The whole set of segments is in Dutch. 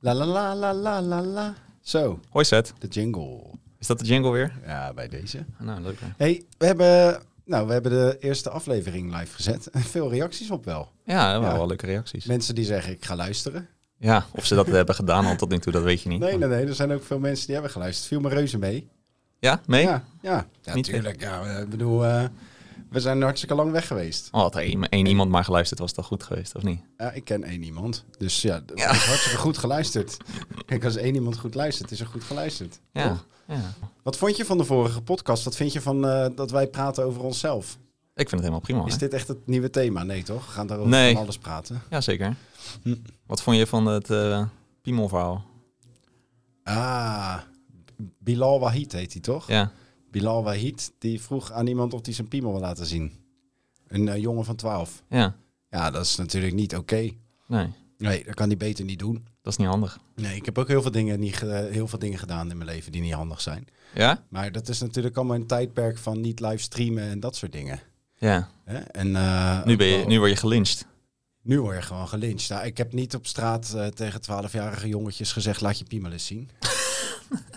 La la la la la la la. Zo, Hoi Seth. de jingle. Is dat de jingle weer? Ja, bij deze. Nou, leuk. hè? hey, we hebben, nou, we hebben de eerste aflevering live gezet. En veel reacties op wel. Ja, wel, Ja. wel leuke reacties. Mensen die zeggen, ik ga luisteren. Ja, of ze dat hebben gedaan al tot nu toe, dat weet je niet. Nee, nee, nee. Er zijn ook veel mensen die hebben geluisterd. Viel me reuze mee. Ja, mee? Ja, ja. natuurlijk. Ja, ik bedoel, eh, we zijn hartstikke lang weg geweest. Oh, had er één, één iemand maar geluisterd, was dat goed geweest, of niet? Ja, ik ken één iemand. Dus ja, dat Ja. is hartstikke goed geluisterd. Kijk, als één iemand goed luistert, is er goed geluisterd. Ja. Toch? ja. Wat vond je van de vorige podcast? Wat vind je van eh, dat wij praten over onszelf? Ik vind het helemaal prima. Is hè? dit echt het nieuwe thema? Nee, toch? We gaan daarover Nee. van alles praten. Ja, zeker. Hm. Wat vond je van het eh Piemel-verhaal? Ah, Bilal Wahid heet hij toch? Ja. Bilal Wahid, die vroeg aan iemand of hij zijn piemel wil laten zien. Een eh, jongen van 12. Ja. Ja, dat is natuurlijk niet oké. Nee, Nee, dat kan hij beter niet doen. dat is niet handig. Nee, ik heb ook heel veel, dingen niet ge- heel veel dingen gedaan in mijn leven die niet handig zijn. Ja? Maar dat is natuurlijk allemaal een tijdperk van niet live streamen en dat soort dingen. Ja. Hè? En, eh, Nu, ben je, wel- nu word je gelyncht. nu word je gewoon gelyncht. Nou, ik heb niet op straat eh, tegen 12-jarige jongetjes gezegd, laat je piemel eens zien.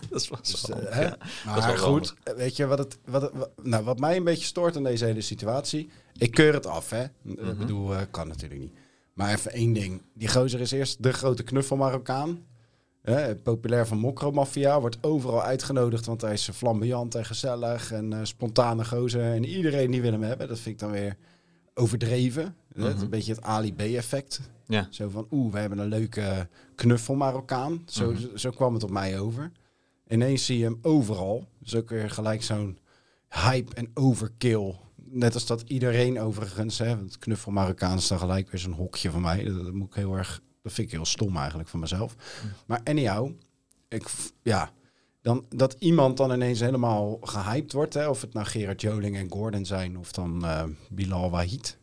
Dat wel Dus, eh, ja. Maar Dat is wel goed, weet je wat, het, wat, het- nou, wat mij een beetje stoort aan deze hele situatie? Ik keur het af, hè? Mhm. Ik bedoel, eh, kan natuurlijk niet. Maar even één ding. Die gozer is eerst de grote knuffel Marokkaan. Populair van Mokro Mafia. Wordt overal uitgenodigd, want hij is flamboyant en gezellig. En eh, spontane gozer. En iedereen die wil hem hebben. Dat vind ik dan weer overdreven. Mhm. Een beetje het Ali B-effect. Ja. Zo van, oeh, we hebben een leuke knuffel Marokkaan. Zo, Mhm. zo kwam het op mij over. Ineens zie je hem overal. Dus ook weer gelijk zo'n hype en overkill. Net als dat iedereen overigens, hè, want knuffel Marokkaan is dan gelijk weer zo'n hokje van mij. Dat, dat moet ik heel erg, dat vind ik heel stom eigenlijk van mezelf. Maar anyhow, ik, ja, dan, dat iemand dan ineens helemaal gehyped wordt, hè, of het nou Gerard Joling en Gordon zijn, of dan eh, Bilal Wahid.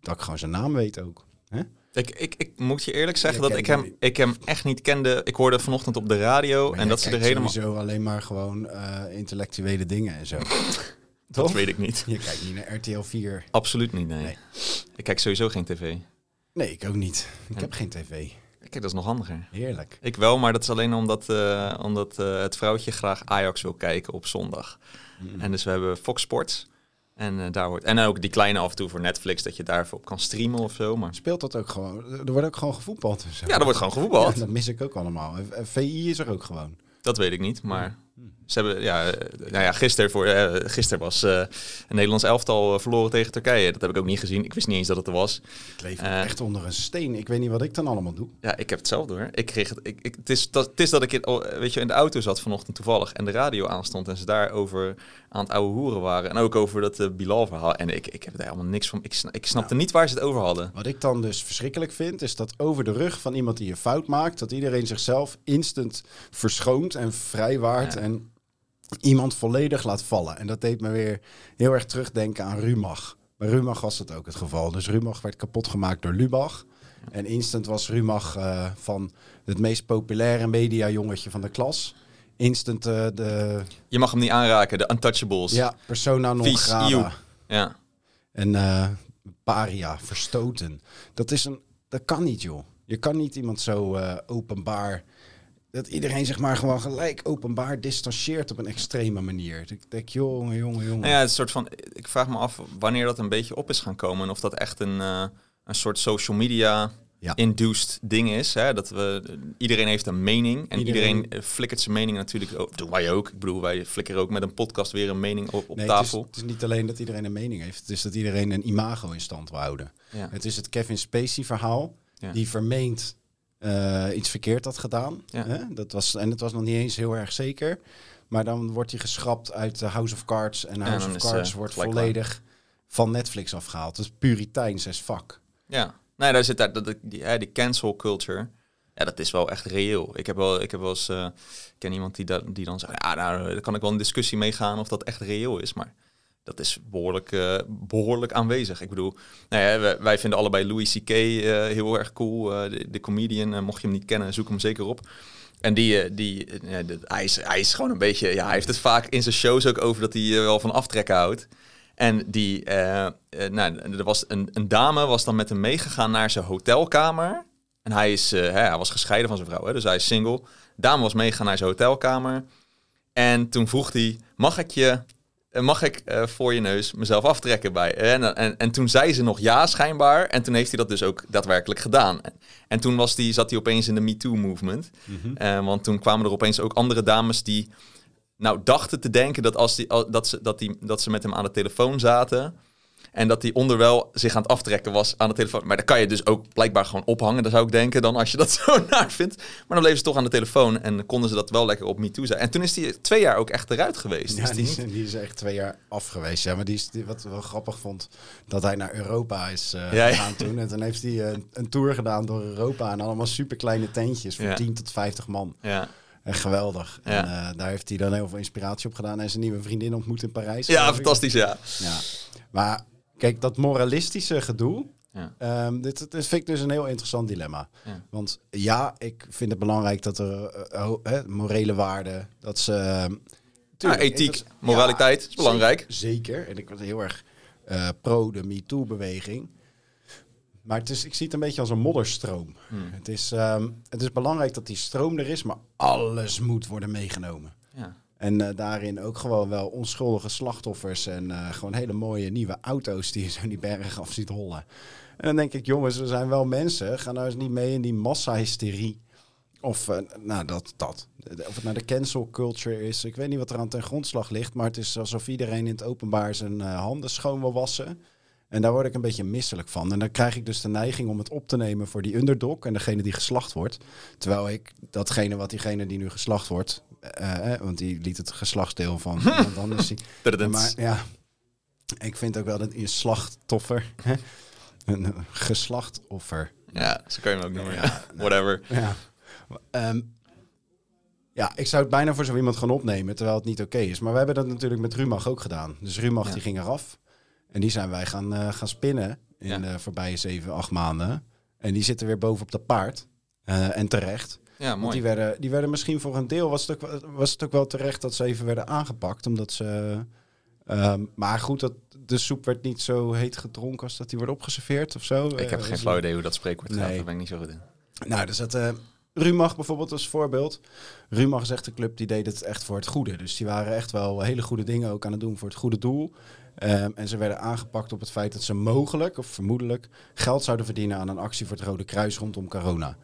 Dat ik gewoon zijn naam weet ook. Hè? Ik, ik, ik moet je eerlijk zeggen Je dat ik hem, ik hem echt niet kende. Ik hoorde vanochtend op de radio Maar en dat ze er helemaal... sowieso alleen maar gewoon eh, intellectuele dingen en zo. Dat Toch? weet ik niet. Je kijkt niet naar RTL 4. Absoluut niet, nee. Nee. Ik kijk sowieso geen tv. Nee, ik ook niet. Ik heb geen tv. Kijk, dat is nog handiger. Heerlijk. Ik wel, maar dat is alleen omdat, eh, omdat eh, het vrouwtje graag Ajax wil kijken op zondag. Mm. En dus we hebben Fox Sports. En, eh, daar wordt, en ook die kleine af en toe voor Netflix, dat je daar even op kan streamen of zo. Maar Speelt dat ook gewoon? Er wordt ook gewoon gevoetbald. ja, er wordt gewoon gevoetbald. Ja, dat mis ik ook allemaal. VI is er ook gewoon. Dat weet ik niet, maar ze hebben, ja, eh, nou ja, gisteren, voor, eh, gisteren was eh, een Nederlands elftal verloren tegen Turkije. Dat heb ik ook niet gezien. Ik wist niet eens dat het er was. Ik leef echt onder een steen. Ik weet niet wat ik dan allemaal doe. Ja, ik heb hetzelfde hoor. Ik kreeg het, ik, ik, het, is, dat, het is dat ik in, oh, weet je, in de auto zat vanochtend toevallig en de radio aanstond en ze daarover aan het ouwe hoeren waren. En ook over dat Bilal-verhaal. En ik, ik heb er helemaal niks van. Ik, sna- ik snapte niet waar ze het over hadden. Wat ik dan dus verschrikkelijk vind, is dat over de rug van iemand die een fout maakt, dat iedereen zichzelf instant verschoont en vrijwaart Ja. en iemand volledig laat vallen. En dat deed me weer heel erg terugdenken aan Rumach. Bij Rumach was dat ook het geval. Dus Rumach werd kapot gemaakt door Lubach. En instant was Rumach eh, van het meest populaire mediajongetje van de klas. Instant eh, de Je mag hem niet aanraken, de Untouchables. ja, persona non Vies, grata. ja. En eh, paria, verstoten. Dat, is een, dat kan niet, joh. Je kan niet iemand zo openbaar... Dat iedereen zeg maar gewoon gelijk openbaar distancieert op een extreme manier. Ik denk, jongen, jongen, jongen. Nou ja, het soort van. Ik vraag me af wanneer dat een beetje op is gaan komen. En of dat echt een, eh, een soort social media Ja. induced ding is. Hè? Dat we, iedereen heeft een mening. En Iedereen- iedereen, eh, flikkert zijn mening natuurlijk. ook. doen wij ook. Ik bedoel, wij flikkeren ook met een podcast weer een mening op, op Nee, het is, tafel. het is niet alleen dat iedereen een mening heeft. Het is dat iedereen een imago in stand wil houden. Ja. Het is het Kevin Spacey verhaal. Ja. Die vermeend eh, iets verkeerd had gedaan. Ja. Hè? Dat was, en het was nog niet eens heel erg zeker. Maar dan wordt hij geschrapt uit eh, House of Cards. En House of Cards eh, wordt volledig van Netflix afgehaald. Dat is puriteins as fuck. Ja, nee, daar zit daar dat, die, hè, die cancel culture. Ja, dat is wel echt reëel. Ik heb wel, ik heb wel eens, eh, ik ken iemand die, dat die dan zegt, ja, nou, daar kan ik wel een discussie mee gaan of dat echt reëel is, maar dat is behoorlijk, eh, behoorlijk aanwezig. Ik bedoel, nou ja, wij, vinden allebei Louis C.K. eh, heel erg cool, eh, de, de comedian. Mocht je hem niet kennen, zoek hem zeker op. En die, die de- hij, is, hij is gewoon een beetje, ja, hij heeft het vaak in zijn shows ook over dat hij wel van aftrekken houdt. En die, nou, er was een, een dame was dan met hem meegegaan naar zijn hotelkamer. En hij, is, hij was gescheiden van zijn vrouw, hè, dus hij is single. Dame was meegegaan naar zijn hotelkamer. En toen vroeg hij, mag ik je... Mag ik eh, voor je neus mezelf aftrekken bij? En, en, en toen zei ze nog ja, schijnbaar. En toen heeft hij dat dus ook daadwerkelijk gedaan. En, en toen was die, zat hij opeens in de MeToo-movement. Eh, want toen kwamen er opeens ook andere dames die nou dachten te denken dat, als die, dat, ze, dat, die, dat ze met hem aan de telefoon zaten. En dat hij onderwel zich aan het aftrekken was aan de telefoon. Maar dan kan je dus ook blijkbaar gewoon ophangen. Dat zou ik denken dan als je dat zo naar vindt. Maar dan bleven ze toch aan de telefoon en konden ze dat wel lekker op MeToo zijn. En toen is hij twee jaar ook echt eruit geweest. Ja, Is die die, niet- is, die is echt twee jaar af geweest. Ja, maar die is, die, wat wel grappig vond, dat hij naar Europa is eh, Ja, ja. gegaan toen. En toen heeft hij eh, een tour gedaan door Europa en allemaal super kleine tentjes voor Ja. 10 tot 50 man. ja. Echt geweldig. En eh, daar heeft hij dan heel veel inspiratie op gedaan en zijn nieuwe vriendin ontmoet in Parijs. ja, fantastisch, ja. Ja. Maar kijk, dat moralistische gedoe, ja. Ehm, dit, dit vind ik dus een heel interessant dilemma. Ja. Want ja, ik vind het belangrijk dat er eh, morele waarden, dat ze... ehm, tuurlijk, ethiek, dat moraliteit is belangrijk. Zeker, zeker. En ik was heel erg eh, pro de MeToo-beweging. Maar het is, ik zie het een beetje als een modderstroom. Hmm. Het, is, ehm, het is belangrijk dat die stroom er is, maar alles moet worden meegenomen. En eh, daarin ook gewoon wel onschuldige slachtoffers en eh, gewoon hele mooie nieuwe auto's die je zo die berg af ziet hollen. En dan denk ik, jongens, we zijn wel mensen. Ga nou eens niet mee in die massahysterie. Of eh, nou, dat, dat. Of het naar de cancel culture is. Ik weet niet wat er aan ten grondslag ligt. Maar het is alsof iedereen in het openbaar zijn handen schoon wil wassen. En daar word ik een beetje misselijk van. En dan krijg ik dus de neiging om het op te nemen voor die underdog en degene die geslacht wordt. Terwijl ik datgene wat diegene die nu geslacht wordt, eh, eh, want die liet het geslachtsdeel van iemand anders zien. Maar ja, ik vind ook wel dat je slachtoffer, hè, een geslachtoffer. Ja, zo kan je hem ook noemen. Ja. Whatever. Ja. Ehm, ja, ik zou het bijna voor zo iemand gaan opnemen, terwijl het niet oké is. Maar we hebben dat natuurlijk met Rumach ook gedaan. Dus Rumach Ja. die ging eraf. En die zijn wij gaan, eh, gaan spinnen in Ja. de voorbije zeven, acht maanden. En die zitten weer boven op dat paard. En terecht. Ja, Want mooi. die werden, die werden misschien voor een deel, was het, ook, wel- was het ook wel terecht dat ze even werden aangepakt. Omdat ze... ehm, maar goed, dat, de soep werd niet zo heet gedronken als dat die wordt opgeserveerd of zo. Ik heb Eh, geen is- flauw idee hoe dat spreekwoord gaat. Nee. Daar ben ik niet zo goed in. nou, zat eh Rumach bijvoorbeeld als voorbeeld. Rumach is echt een club die deed het echt voor het goede. Dus die waren echt wel hele goede dingen ook aan het doen voor het goede doel. Ehm, en ze werden aangepakt op het feit dat ze mogelijk of vermoedelijk geld zouden verdienen aan een actie voor het Rode Kruis rondom corona.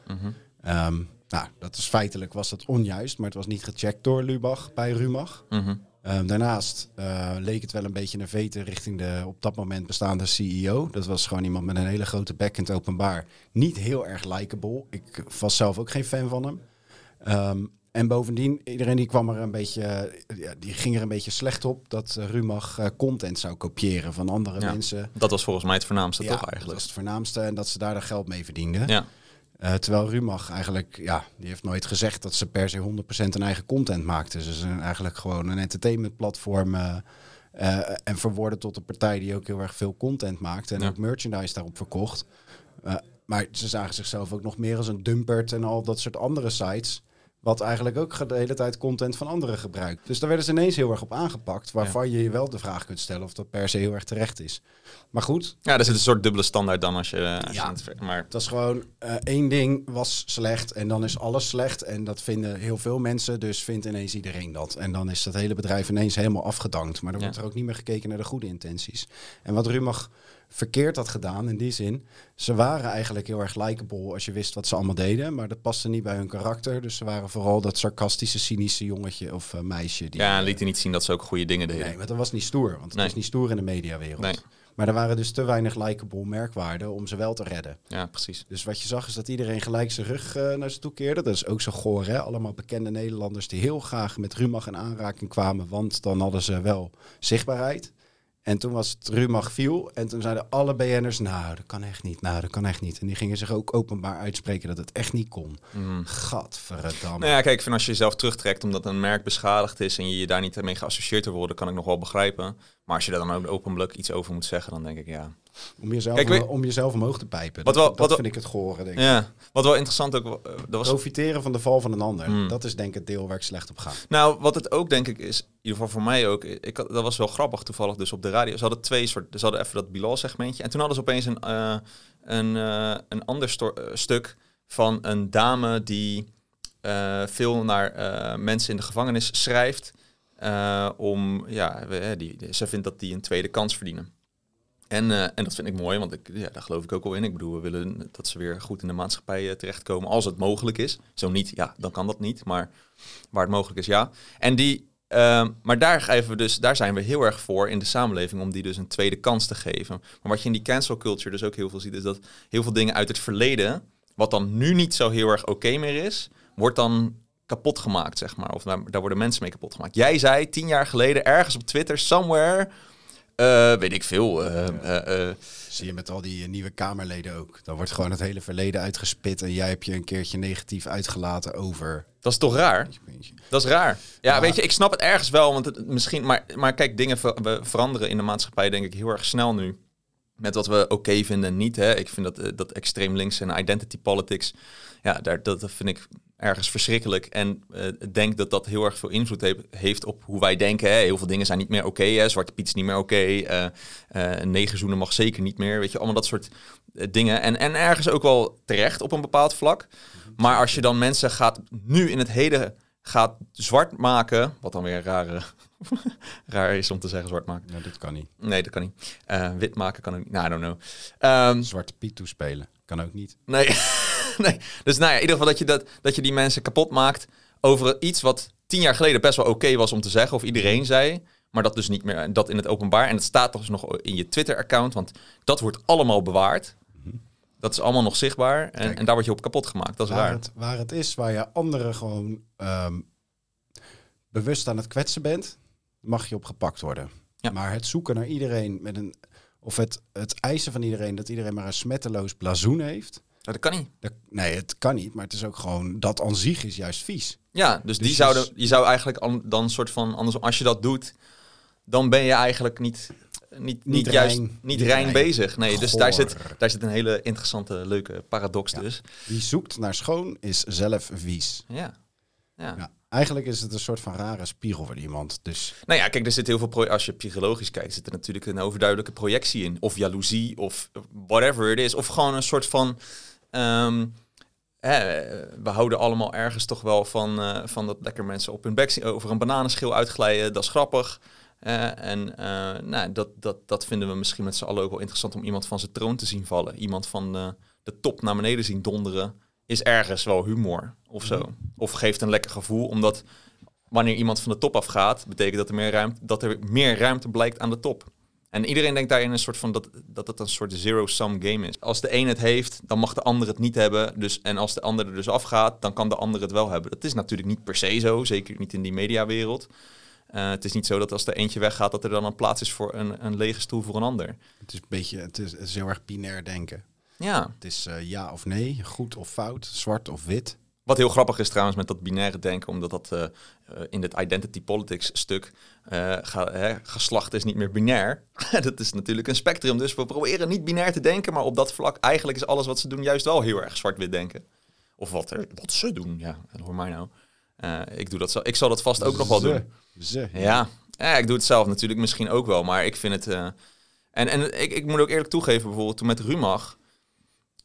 Ehm, nou, dat is feitelijk was dat onjuist, maar het was niet gecheckt door Lubach bij Rumach. Mhm. Ehm, daarnaast eh, leek het wel een beetje een veten richting de op dat moment bestaande CEO. Dat was gewoon iemand met een hele grote bek in het openbaar. Niet heel erg likable. Ik was zelf ook geen fan van hem. Ehm, en bovendien, iedereen die kwam er een beetje, eh, ja, die ging er een beetje slecht op dat uh, Rumach eh, content zou kopiëren van andere Ja. mensen. Dat was volgens mij het voornaamste, Ja, toch dat eigenlijk? was het voornaamste en dat ze daar geld mee verdienden. Ja. Eh, terwijl Rumach eigenlijk, ja, die heeft nooit gezegd dat ze per se 100% een eigen content maakten. Ze zijn eigenlijk gewoon een entertainmentplatform eh, en verworden tot een partij die ook heel erg veel content maakt en Ja. ook merchandise daarop verkocht. Maar ze zagen zichzelf ook nog meer als een dumpert en al dat soort andere sites. Wat eigenlijk ook de hele tijd content van anderen gebruikt. Dus daar werden ze ineens heel erg op aangepakt. Waarvan je je wel de vraag kunt stellen of dat per se heel erg terecht is. Maar goed, ja, er zit een soort dubbele standaard dan als je... Als Ja. je het, maar dat is gewoon eh, één ding was slecht en dan is alles slecht. En dat vinden heel veel mensen, dus vindt ineens iedereen dat. En dan is dat hele bedrijf ineens helemaal afgedankt. Maar dan Ja. wordt er ook niet meer gekeken naar de goede intenties. En wat Rumach verkeerd had gedaan in die zin, ze waren eigenlijk heel erg likable als je wist wat ze allemaal deden. Maar dat paste niet bij hun karakter. Dus ze waren vooral dat sarcastische, cynische jongetje of eh, meisje. Die, ja, eh, liet hij niet zien dat ze ook goede dingen deden. Nee, maar dat was niet stoer, want het Nee. was niet stoer in de mediawereld. Nee. Maar er waren dus te weinig likable merkwaarden om ze wel te redden. Ja, precies. Dus wat je zag is dat iedereen gelijk zijn rug eh, naar ze toe keerde. Dat is ook zo goor, hè? Allemaal bekende Nederlanders die heel graag met Rumach in aanraking kwamen, want dan hadden ze wel zichtbaarheid. En toen was het Rumach viel en toen zeiden alle BN'ers, nou, dat kan echt niet, nou, dat kan echt niet. En die gingen zich ook openbaar uitspreken dat het echt niet kon. Mm. Gadverdamme. Nou ja, kijk, vind als je jezelf terugtrekt omdat een merk beschadigd is en je je daar niet mee geassocieerd wil worden, kan ik nog wel begrijpen. Maar als je daar dan ook openlijk iets over moet zeggen, dan denk ik ja. Om, jezelf, Kijk, weet- om jezelf omhoog te pijpen. Wat dat wel- dat wat wel- vind ik het gore, denk ik. Ja, wat wel interessant ook, eh, dat was Profiteren van de val van een ander. Hmm. Dat is denk ik het deel waar ik slecht op ga. Nou, wat het ook denk ik is, in ieder geval voor mij ook, ik, dat was wel grappig toevallig dus op de radio. Ze hadden twee soort, ze hadden even dat Bilal segmentje en toen hadden ze opeens een, eh, een, eh, een ander sto- stuk van een dame die veel naar mensen in de gevangenis schrijft. Eh, om, ja, we- die, ze vindt dat die een tweede kans verdienen. En, eh, en dat vind ik mooi, want ik, ja, daar geloof ik ook wel in. Ik bedoel, we willen dat ze weer goed in de maatschappij eh, terechtkomen als het mogelijk is. Zo niet, ja, dan kan dat niet. Maar waar het mogelijk is, ja. En die, ehm, maar daar, we dus, daar zijn we heel erg voor in de samenleving om die dus een tweede kans te geven. Maar wat je in die cancel culture dus ook heel veel ziet, is dat heel veel dingen uit het verleden, wat dan nu niet zo heel erg oké meer is, wordt dan kapot gemaakt, zeg maar. Of daar, daar worden mensen mee kapot gemaakt. Jij zei tien jaar geleden ergens op Twitter, somewhere, eh, weet ik veel, eh, eh, Zie je met al die nieuwe Kamerleden ook. Dan wordt gewoon het hele verleden uitgespit en jij hebt je een keertje negatief uitgelaten over... dat is toch raar? Dat is raar. Ja, Ja. weet je, ik snap het ergens wel, want het, misschien, maar, maar kijk, dingen ver- we veranderen in de maatschappij denk ik heel erg snel nu. Met wat we oké vinden en niet. Hè. Ik vind dat, dat extreem links en identity politics, ja, daar, dat vind ik ergens verschrikkelijk. En eh, ik denk dat dat heel erg veel invloed heeft, heeft op hoe wij denken. Hè. Heel veel dingen zijn niet meer oké. hè. Zwarte Piet is niet meer oké. eh eh, negerzoenen mag zeker niet meer. Weet je, allemaal dat soort eh, dingen. En, en ergens ook wel terecht op een bepaald vlak. Maar als je dan mensen gaat nu in het heden gaat zwart maken, wat dan weer raar, raar is om te zeggen zwart maken. Nou, dat kan niet. Nee, dat kan niet. Eh, wit maken kan ook niet. Nou, I don't know. Ehm, Zwarte Piet toespelen. Kan ook niet. nee. nee. Dus nou ja, in ieder geval dat je, dat, dat je die mensen kapot maakt over iets wat tien jaar geleden best wel oké was om te zeggen, of iedereen zei, maar dat dus niet meer, dat in het openbaar. En het staat toch nog in je Twitter-account, want dat wordt allemaal bewaard. Dat is allemaal nog zichtbaar en, Kijk. en daar word je op kapot gemaakt. Dat is Waar raar. het, waar het is, waar je anderen gewoon ehm, bewust aan het kwetsen bent, mag je op gepakt worden. Ja. Maar het zoeken naar iedereen met een... Of het, het eisen van iedereen dat iedereen maar een smetteloos blazoen heeft. Nou, dat kan niet. Dat, nee, het kan niet. Maar het is ook gewoon... Dat aan zich is juist vies. Ja, dus, die Dus zouden, je zou eigenlijk an- dan een soort van, anders, als je dat doet, dan ben je eigenlijk niet, niet, niet, Niet juist rein. niet, Niet rein, rein. bezig. Nee, dus daar zit, daar zit een hele interessante, leuke paradox Ja. dus. Wie zoekt naar schoon is zelf vies. Ja. Ja. Ja. Eigenlijk is het een soort van rare spiegel voor iemand. Dus Nou ja, kijk, er zit heel veel, als je psychologisch kijkt, zit er natuurlijk een overduidelijke projectie in. Of jaloezie, of whatever it is. Of gewoon een soort van, ehm, we houden allemaal ergens toch wel van, eh, van dat lekker mensen op hun bek zien, over een bananenschil uitglijden. Dat is grappig. Eh, en eh, nou, dat, dat, dat vinden we misschien met z'n allen ook wel interessant om iemand van zijn troon te zien vallen. Iemand van eh, de top naar beneden zien donderen. Is ergens wel humor of zo. Of geeft een lekker gevoel, omdat wanneer iemand van de top afgaat, betekent dat er meer ruimte, dat er meer ruimte blijkt aan de top. En iedereen denkt daarin een soort van dat, dat het een soort zero-sum game is. Als de een het heeft, dan mag de ander het niet hebben. Dus, en als de ander er dus afgaat, dan kan de ander het wel hebben. Dat is natuurlijk niet per se zo, zeker niet in die mediawereld. Eh, het is niet zo dat als er eentje weggaat, dat er dan een plaats is voor een, een lege stoel voor een ander. het is een beetje... Het is, het is heel erg binair denken. Ja, Het is eh, ja of nee, goed of fout, zwart of wit. Wat heel grappig is trouwens met dat binaire denken, omdat dat eh, eh, in het identity politics stuk ga- hè, geslacht is niet meer binair. dat is natuurlijk een spectrum, dus we proberen niet binair te denken, maar op dat vlak eigenlijk is alles wat ze doen juist wel heel erg zwart-wit denken. Of wat, er, wat ze doen, ja, hoor mij nou. Ik, doe dat zo, ik zal dat vast ook nog wel doen. Ze. Ja. ja, ik doe het zelf natuurlijk misschien ook wel, maar ik vind het... en en ik, ik moet ook eerlijk toegeven, bijvoorbeeld toen met Rumach...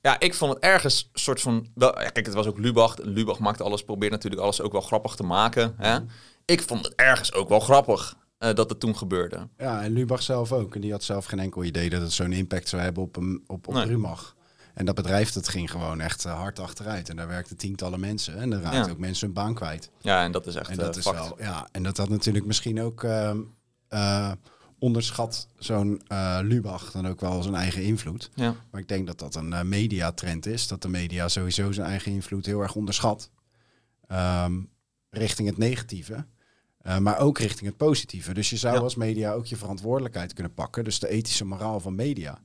Ja, ik vond het ergens soort van... Wel, ja, kijk, het was ook Lubach. Lubach maakte alles, probeert natuurlijk alles ook wel grappig te maken. Hè? Ik vond het ergens ook wel grappig eh, dat het toen gebeurde. Ja, en Lubach zelf ook. En die had zelf geen enkel idee dat het zo'n impact zou hebben op, een, op, op Nee. Rumach. En dat bedrijf dat ging gewoon echt eh, hard achteruit. En daar werkten tientallen mensen. En daar raakten Ja. ook mensen hun baan kwijt. Ja, en dat is echt En dat eh, is wel, ja, en dat had natuurlijk misschien ook ehm, eh, onderschat zo'n eh, Lubach dan ook wel zijn eigen invloed. Ja. Maar ik denk dat dat een eh, mediatrend is. Dat de media sowieso zijn eigen invloed heel erg onderschat. Ehm, richting het negatieve. Eh, maar ook richting het positieve. Dus je zou Ja. als media ook je verantwoordelijkheid kunnen pakken. Dus de ethische moraal van media.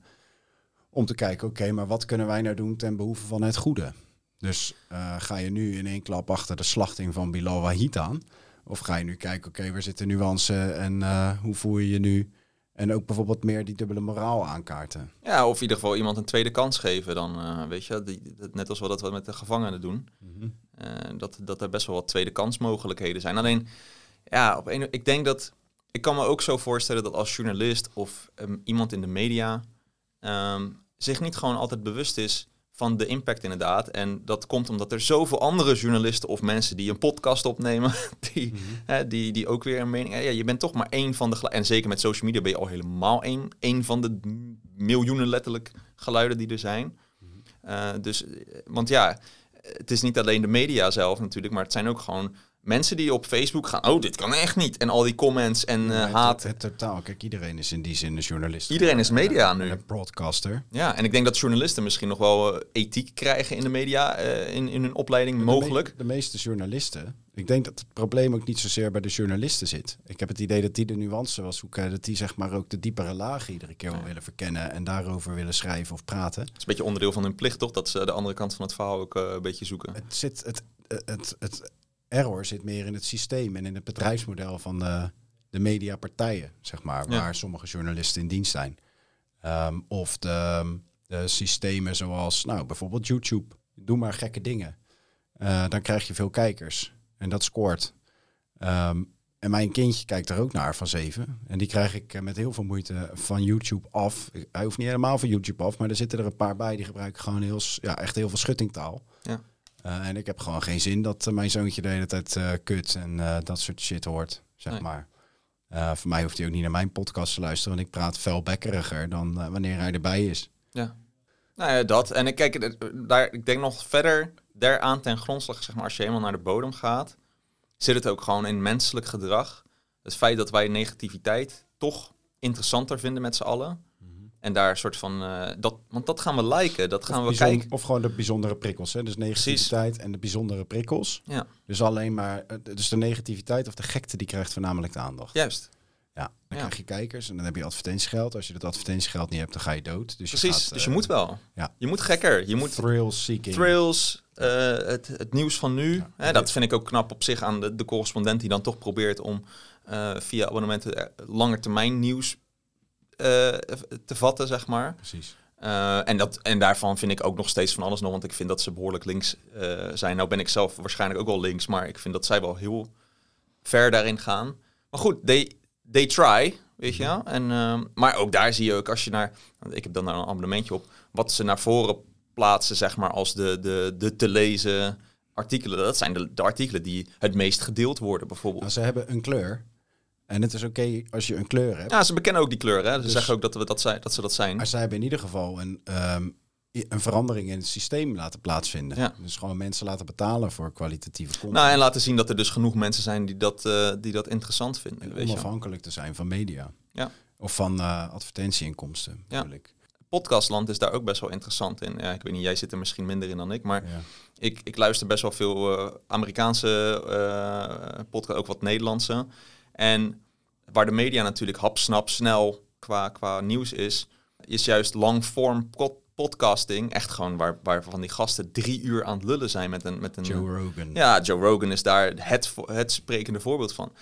Om te kijken, oké, maar wat kunnen wij nou doen ten behoeve van het goede? Dus ga je nu in één klap achter de slachting van Bilal Wahid aan? Of ga je nu kijken, oké, waar zit de nuance en eh, hoe voel je je nu? En ook bijvoorbeeld meer die dubbele moraal aankaarten. ja, of in ieder geval iemand een tweede kans geven dan, eh, weet je. Die, net als we dat we met de gevangenen doen. Eh, dat, dat er best wel wat tweede kansmogelijkheden zijn. Alleen, ja, op een, ik denk dat... Ik kan me ook zo voorstellen dat als journalist of ehm, iemand in de media... ehm, zich niet gewoon altijd bewust is van de impact inderdaad. En dat komt omdat er zoveel andere journalisten of mensen die een podcast opnemen, die, Mhm. hè, die, die ook weer een mening... Ja, je bent toch maar één van de... En zeker met social media ben je al helemaal één, één van de miljoenen letterlijk geluiden die er zijn. Mhm. Eh, dus, eh, want ja, het is niet alleen de media zelf natuurlijk, maar het zijn ook gewoon mensen die op Facebook gaan. Oh, dit kan echt niet. En al die comments en eh, het- haat. Het, totaal. Kijk, iedereen is in die zin een journalist. Iedereen is media En nu. Een broadcaster. Ja, en ik denk dat journalisten misschien nog wel eh, ethiek krijgen in de media, eh, in, in hun opleiding, De mogelijk. me- De, meeste journalisten. Ik denk dat het probleem ook niet zozeer bij de journalisten zit. Ik heb het idee dat die de nuance wil zoeken. Dat die zeg maar ook de diepere laag iedere keer wel willen verkennen. En daarover willen schrijven of praten. Het is een beetje onderdeel van hun plicht, toch? Dat ze de andere kant van het verhaal ook eh, een beetje zoeken. Het, zit, het, het, het, error zit meer in het systeem en in het bedrijfsmodel van de, de mediapartijen, zeg maar. Ja. Waar sommige journalisten in dienst zijn. Ehm, of de, de systemen zoals, nou, bijvoorbeeld YouTube. Doe maar gekke dingen. Eh, dan krijg je veel kijkers. En dat scoort. Ehm, en mijn kindje kijkt er ook naar van zeven. En die krijg ik eh, met heel veel moeite van YouTube af. Hij hoeft niet helemaal van YouTube af, maar er zitten er een paar bij die gebruiken gewoon heel, ja, echt heel veel schuttingtaal. Ja. Eh, en ik heb gewoon geen zin dat eh, mijn zoontje de hele tijd eh, kut en dat soort shit hoort, zeg Nee. maar. Voor mij hoeft hij ook niet naar mijn podcast te luisteren, want ik praat veel bekkeriger dan wanneer hij erbij is. Nou ja, dat. En ik kijk, daar, ik denk nog verder daaraan ten grondslag, zeg maar, als je helemaal naar de bodem gaat, zit het ook gewoon in menselijk gedrag. Het feit dat wij negativiteit toch interessanter vinden met z'n allen. En daar een soort van, eh, dat, want dat gaan we liken, dat gaan of, we kijken. of gewoon de bijzondere prikkels. Hè? Dus negativiteit en de bijzondere prikkels. Ja, Dus alleen maar, eh, dus de negativiteit of de gekte die krijgt voornamelijk de aandacht. juist. Ja, dan Ja. krijg je kijkers en dan heb je advertentiegeld. Als je dat advertentiegeld niet hebt, dan ga je dood. Dus je Precies, gaat, dus je eh, moet wel. ja. Je moet gekker, je moet thrill seeking. thrills, het, het nieuws van nu. Ja. Hè, dat vind ik ook knap op zich aan de, de correspondent die dan toch probeert om via abonnementen eh, langetermijn nieuws te vatten, zeg maar. Precies. Eh, en, dat, en daarvan vind ik ook nog steeds van alles nog, want ik vind dat ze behoorlijk links eh, zijn. Nou ben ik zelf waarschijnlijk ook wel links, maar ik vind dat zij wel heel ver daarin gaan. Maar goed, they, they try, weet je wel. En, ehm, maar ook daar zie je ook, als je naar... Ik heb dan daar een abonnementje op. Wat ze naar voren plaatsen, zeg maar, als de, de, de te lezen artikelen. Dat zijn de, de artikelen die het meest gedeeld worden, bijvoorbeeld. Nou, ze hebben een kleur. En het is oké als je een kleur hebt. Ja, ze bekennen ook die kleur, hè. Ze Dus- zeggen ook dat, we dat, zijn, dat ze dat zijn. Maar zij hebben in ieder geval een, ehm, een verandering in het systeem laten plaatsvinden. Ja. Dus gewoon mensen laten betalen voor kwalitatieve content. Nou, en laten zien dat er dus genoeg mensen zijn die dat, eh, die dat interessant vinden. en Weet je onafhankelijk te zijn van media. Ja. Of van eh, advertentieinkomsten, Ja. Podcastland is daar ook best wel interessant in. Ja, ik weet niet, jij zit er misschien minder in dan ik, maar Ja. ik, ik luister best wel veel eh, Amerikaanse podcasts, ook wat Nederlandse. En waar de media natuurlijk hapsnap snel qua, qua nieuws is, is juist langform pod- podcasting echt gewoon waar, waar van die gasten drie uur aan het lullen zijn met een... Met een Joe Rogan. Ja, Joe Rogan is daar het, het sprekende voorbeeld van.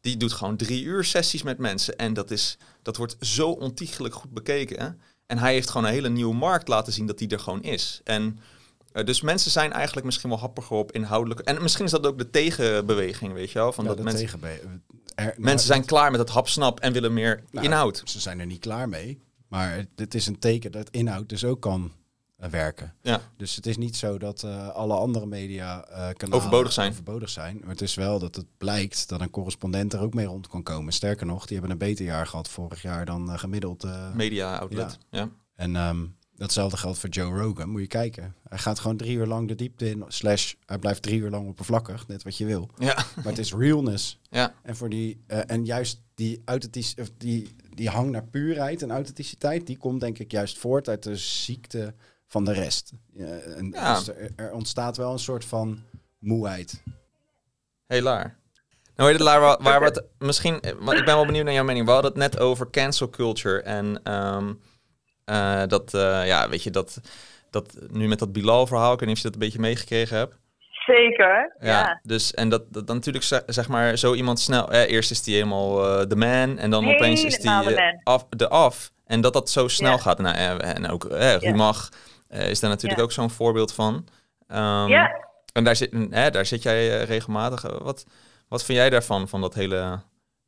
Die doet gewoon drie uur sessies met mensen. En dat, is, dat wordt zo ontiegelijk goed bekeken. hè. En hij heeft gewoon een hele nieuwe markt laten zien dat die er gewoon is. En eh, dus mensen zijn eigenlijk misschien wel happiger op inhoudelijk. En misschien is dat ook de tegenbeweging, weet je wel. Van Ja, dat de mensen, tegenbe- er- mensen zijn klaar met het hapsnap en willen meer Nou, inhoud. Ze zijn er niet klaar mee. Maar het, het is een teken dat inhoud dus ook kan eh, werken. Ja. Dus het is niet zo dat eh, alle andere media kanalen Overbodig zijn. overbodig zijn. Maar het is wel dat het blijkt dat een correspondent er ook mee rond kan komen. Sterker nog, die hebben een beter jaar gehad vorig jaar dan eh, gemiddeld. Media outlet. Ja. En ehm, datzelfde geldt voor Joe Rogan. Moet je kijken. Hij gaat gewoon drie uur lang de diepte in. Slash, hij blijft drie uur lang oppervlakkig. Net wat je wil. Ja. Maar het is realness. ja. En, voor die, eh, en juist die, authentisch, of die, die hang naar puurheid en authenticiteit, die komt denk ik juist voort uit de ziekte van de rest. Ja, en Ja. dus er, er ontstaat wel een soort van moeheid. Hey Laar. Nou, weet je, Laar, waar, waar we het misschien... eh, Want ik ben wel benieuwd naar jouw mening. We hadden het net over cancel culture. En ehm, eh, dat, eh, ja, weet je, dat, dat nu met dat Bilal-verhaal... Ik weet niet of je dat een beetje meegekregen hebt. Zeker, ja. Ja, dus en dat, dat dan natuurlijk ze- zeg maar zo iemand snel... Eh, eerst is hij helemaal eh, de man en dan opeens is hij de af, de af. En dat dat zo snel Ja. gaat. Nou, eh, en ook eh, Rumach is daar natuurlijk ook zo'n voorbeeld van. Ehm, Ja. En daar zit, daar zit jij regelmatig. Wat, wat vind jij daarvan, van dat hele,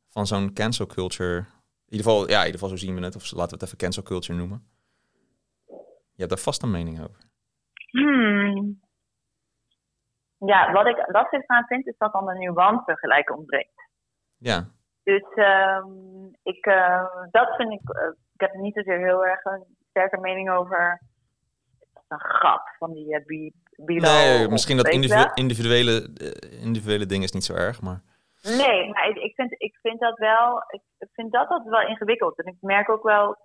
van zo'n cancel culture? In ieder geval, ja, in ieder geval zo zien we het. Of laten we het even cancel culture noemen. Je hebt daar vast een mening over. Hmm. Ja, wat ik lastig aan vind is dat dan de nuance gelijk ontbreekt. Ja, Dus ehm, ik, eh, dat vind ik, eh, ik heb niet zozeer heel erg een sterke mening over. Een grap van die uh, Bilal. nee, misschien dat individu- individuele, individuele ding is niet zo erg, maar... Nee, maar ik, ik, vind, ik vind dat wel, ik vind dat, dat wel ingewikkeld. En ik merk ook wel,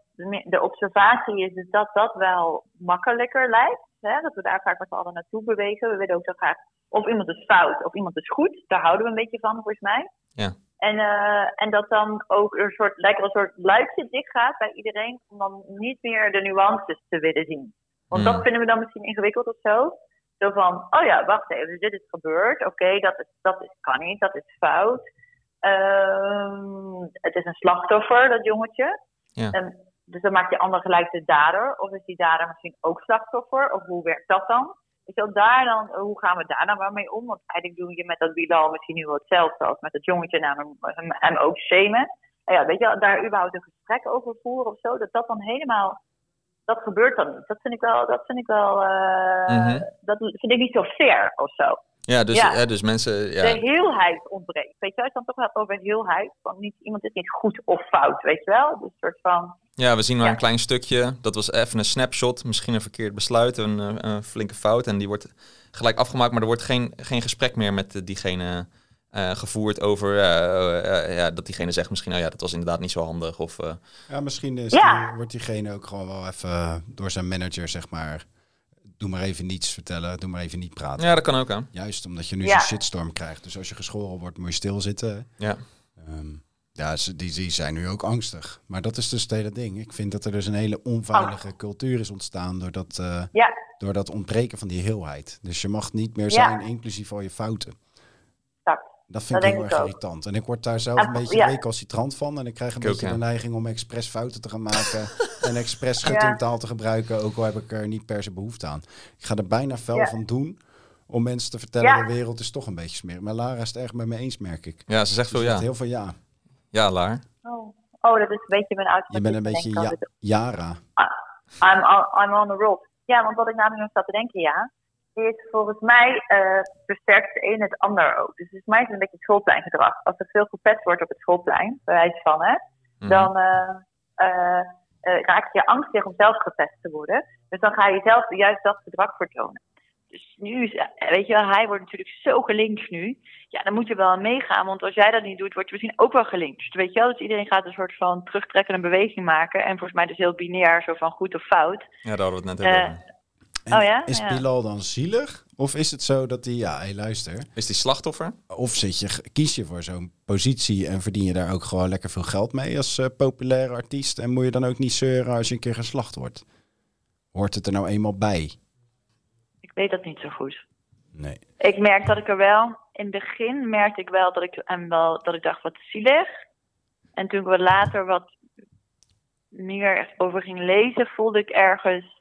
de, observatie is dus dat dat wel makkelijker lijkt. Hè? Dat we daar vaak met z'n allen naartoe bewegen. We willen ook zo graag of iemand is fout of iemand is goed. Daar houden we een beetje van, volgens mij. Ja. En, eh, en dat dan ook een soort, lijkt wel een soort luikje dicht gaat bij iedereen. Om dan niet meer de nuances te willen zien. Want Hmm. dat vinden we dan misschien ingewikkeld of zo. Zo van, oh ja, wacht even, dus dit is gebeurd. Oké, dat, is, dat is, kan niet, dat is fout. Ehm, het is een slachtoffer, dat jongetje. Ja. En, dus dan maakt die ander gelijk de dader. Of is die dader misschien ook slachtoffer? Of hoe werkt dat dan? Weet je wel, daar dan, hoe gaan we daar nou maar mee om? Want eigenlijk doe je met dat Bilal misschien nu wel hetzelfde als met het jongetje namelijk hem, hem ook shamen. En ja, weet je, wel, daar überhaupt een gesprek over voeren of zo, dat dat dan helemaal, dat gebeurt dan niet. Dat vind ik wel, dat vind ik wel, eh, Mhm. dat vind ik niet zo fair of zo. Ja, dus, Ja. eh, dus mensen... Ja, De heelheid ontbreekt. Weet je, als je dan toch hebt over heelheid, van niet, iemand is niet goed of fout, weet je wel? Dus een soort van, Ja, we zien maar Ja. een klein stukje. Dat was even een snapshot, misschien een verkeerd besluit, een, eh, een flinke fout. En die wordt gelijk afgemaakt, maar er wordt geen, geen gesprek meer met diegene eh, gevoerd over eh, ja, dat diegene zegt misschien, nou ja, dat was inderdaad niet zo handig. Of, eh, Ja, misschien is Ja. die- wordt diegene ook gewoon wel even door zijn manager, zeg maar, doe maar even niets vertellen, doe maar even niet praten. ja, dat kan ook, hè. Juist omdat je nu Ja. zo'n shitstorm krijgt. Dus als je geschoren wordt, moet je stilzitten. Ja. Ehm, ja, ze, die, die zijn nu ook angstig. Maar dat is dus het hele ding. Ik vind dat er dus een hele onveilige cultuur is ontstaan door dat, eh, ja, door dat ontbreken van die heelheid. Dus je mag niet meer Ja. zijn, inclusief al je fouten. Dat vind Dat ik heel erg ook. irritant. En ik word daar zelf En- een beetje ja. recalcitrant van. En ik krijg een Ik ook, beetje ja. de neiging om expres fouten te gaan maken. en expres schuttingtaal te gebruiken. Ook al heb ik er niet per se behoefte aan. Ik ga er bijna fel Ja. van doen. Om mensen te vertellen, Ja. de wereld is toch een beetje smerig. Maar Lara is het erg met me eens, merk ik. Ja, ze zegt Ze veel zegt ja. heel veel ja. Ja, Laar. Oh. oh, dat is een beetje mijn oudste. Je bent een beetje ja, Jara. I'm on, I'm on the roll. Ja, want wat ik namelijk nog zat te denken, ja, is volgens mij eh, versterkt het een het ander ook. Dus volgens mij is het een beetje schoolpleingedrag. Als er veel gepest wordt op het schoolplein, bij wijze van, hè, Mhm. dan eh, raak je angstig om zelf gepest te worden. Dus dan ga je zelf juist dat gedrag vertonen. Dus nu is, weet je wel, hij wordt natuurlijk zo gelinkt nu. Ja, dan moet je wel aan meegaan, want als jij dat niet doet, word je misschien ook wel gelinkt. Dus weet je wel, dus iedereen gaat een soort van terugtrekkende beweging maken. En volgens mij dus heel binair, zo van goed of fout. Ja, daar hadden we het net over. En Oh ja? Is Ja. Bilal dan zielig? Of is het zo dat hij, ja, hey, luister. Is die slachtoffer? Of zit je, kies je voor zo'n positie en verdien je daar ook gewoon lekker veel geld mee als eh, populaire artiest? En moet je dan ook niet zeuren als je een keer geslacht wordt? Hoort het er nou eenmaal bij? Ik weet dat niet zo goed. Nee. Ik merk dat ik er wel, in het begin merkte ik wel dat ik, en wel, dat ik dacht wat zielig. En toen ik wat later wat meer over ging lezen, voelde ik ergens,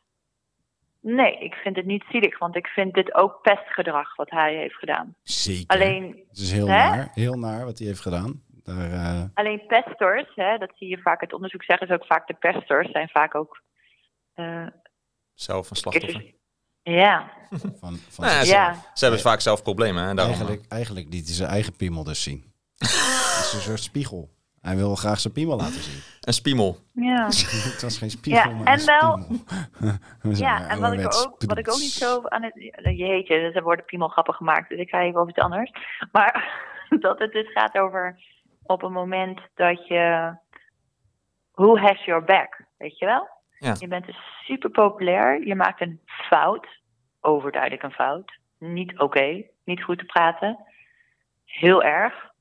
nee, ik vind het niet zielig, want ik vind dit ook pestgedrag wat hij heeft gedaan. Zeker. Alleen, Het is heel Hè? naar, heel naar wat hij heeft gedaan. Daar, eh, alleen pesters, hè, dat zie je vaak, het onderzoek zeggen ze ook vaak, de pesters zijn vaak ook, eh, Zelf een slachtoffer. ja, van, van Nou ja, Ze hebben vaak zelf problemen, hè. Daarom, eigenlijk, eigenlijk liet hij zijn eigen piemel dus zien. Het is een soort spiegel. Hij wil graag zijn piemel laten zien. Een spiemel. ja. het was geen spiegel, Ja, maar en wel- spiemel. Ja, en wat ik, ook, wat ik ook niet zo aan het... Jeetje, dus er worden piemelgrappen gemaakt, dus ik ga even over iets anders. Maar dat het dus gaat over op een moment dat je... Who has your back, weet je wel? Ja. Je bent dus super populair, je maakt een fout, overduidelijk een fout. Niet oké, niet goed te praten. Heel erg.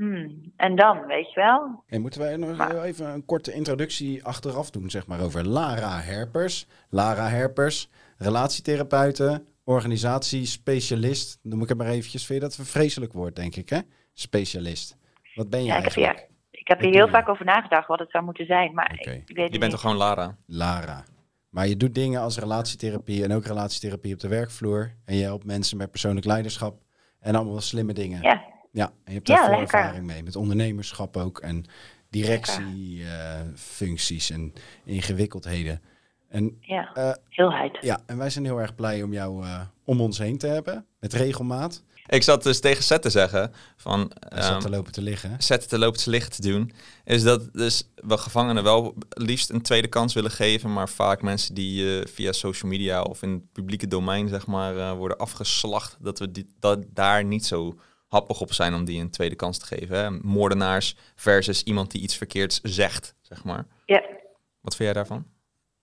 Hmm, En dan, weet je wel, Hey, moeten wij nog Maar- even een korte introductie achteraf doen, zeg maar, over Lara Herpers. Lara Herpers, relatietherapeuten, organisatiespecialist. Noem ik het maar eventjes. Vind je dat een vreselijk woord, denk ik, hè? Specialist. Wat ben je ja, ik heb eigenlijk? hier, ik heb hier heel vaak over nagedacht wat het zou moeten zijn, maar ik, ik weet Je bent niet. toch gewoon Lara? Lara. Maar je doet dingen als relatietherapie en ook relatietherapie op de werkvloer. En je helpt mensen met persoonlijk leiderschap en allemaal slimme dingen. Ja, Ja, en je hebt Ja, daar veel ervaring mee. Met ondernemerschap ook en directiefuncties en ingewikkeldheden. En, Ja, eh, heelheid. ja, en wij zijn heel erg blij om jou eh, om ons heen te hebben. Met regelmaat. Ik zat dus tegen Seth te zeggen van... Zat ehm, te lopen te liggen. zetten te lopen te licht te doen, is dat dus we gevangenen wel liefst een tweede kans willen geven, maar vaak mensen die eh, via social media of in het publieke domein zeg maar eh, worden afgeslacht, dat we die, dat daar niet zo happig op zijn om die een tweede kans te geven. Hè? Moordenaars versus iemand die iets verkeerds zegt, zeg maar. Ja. Wat vind jij daarvan?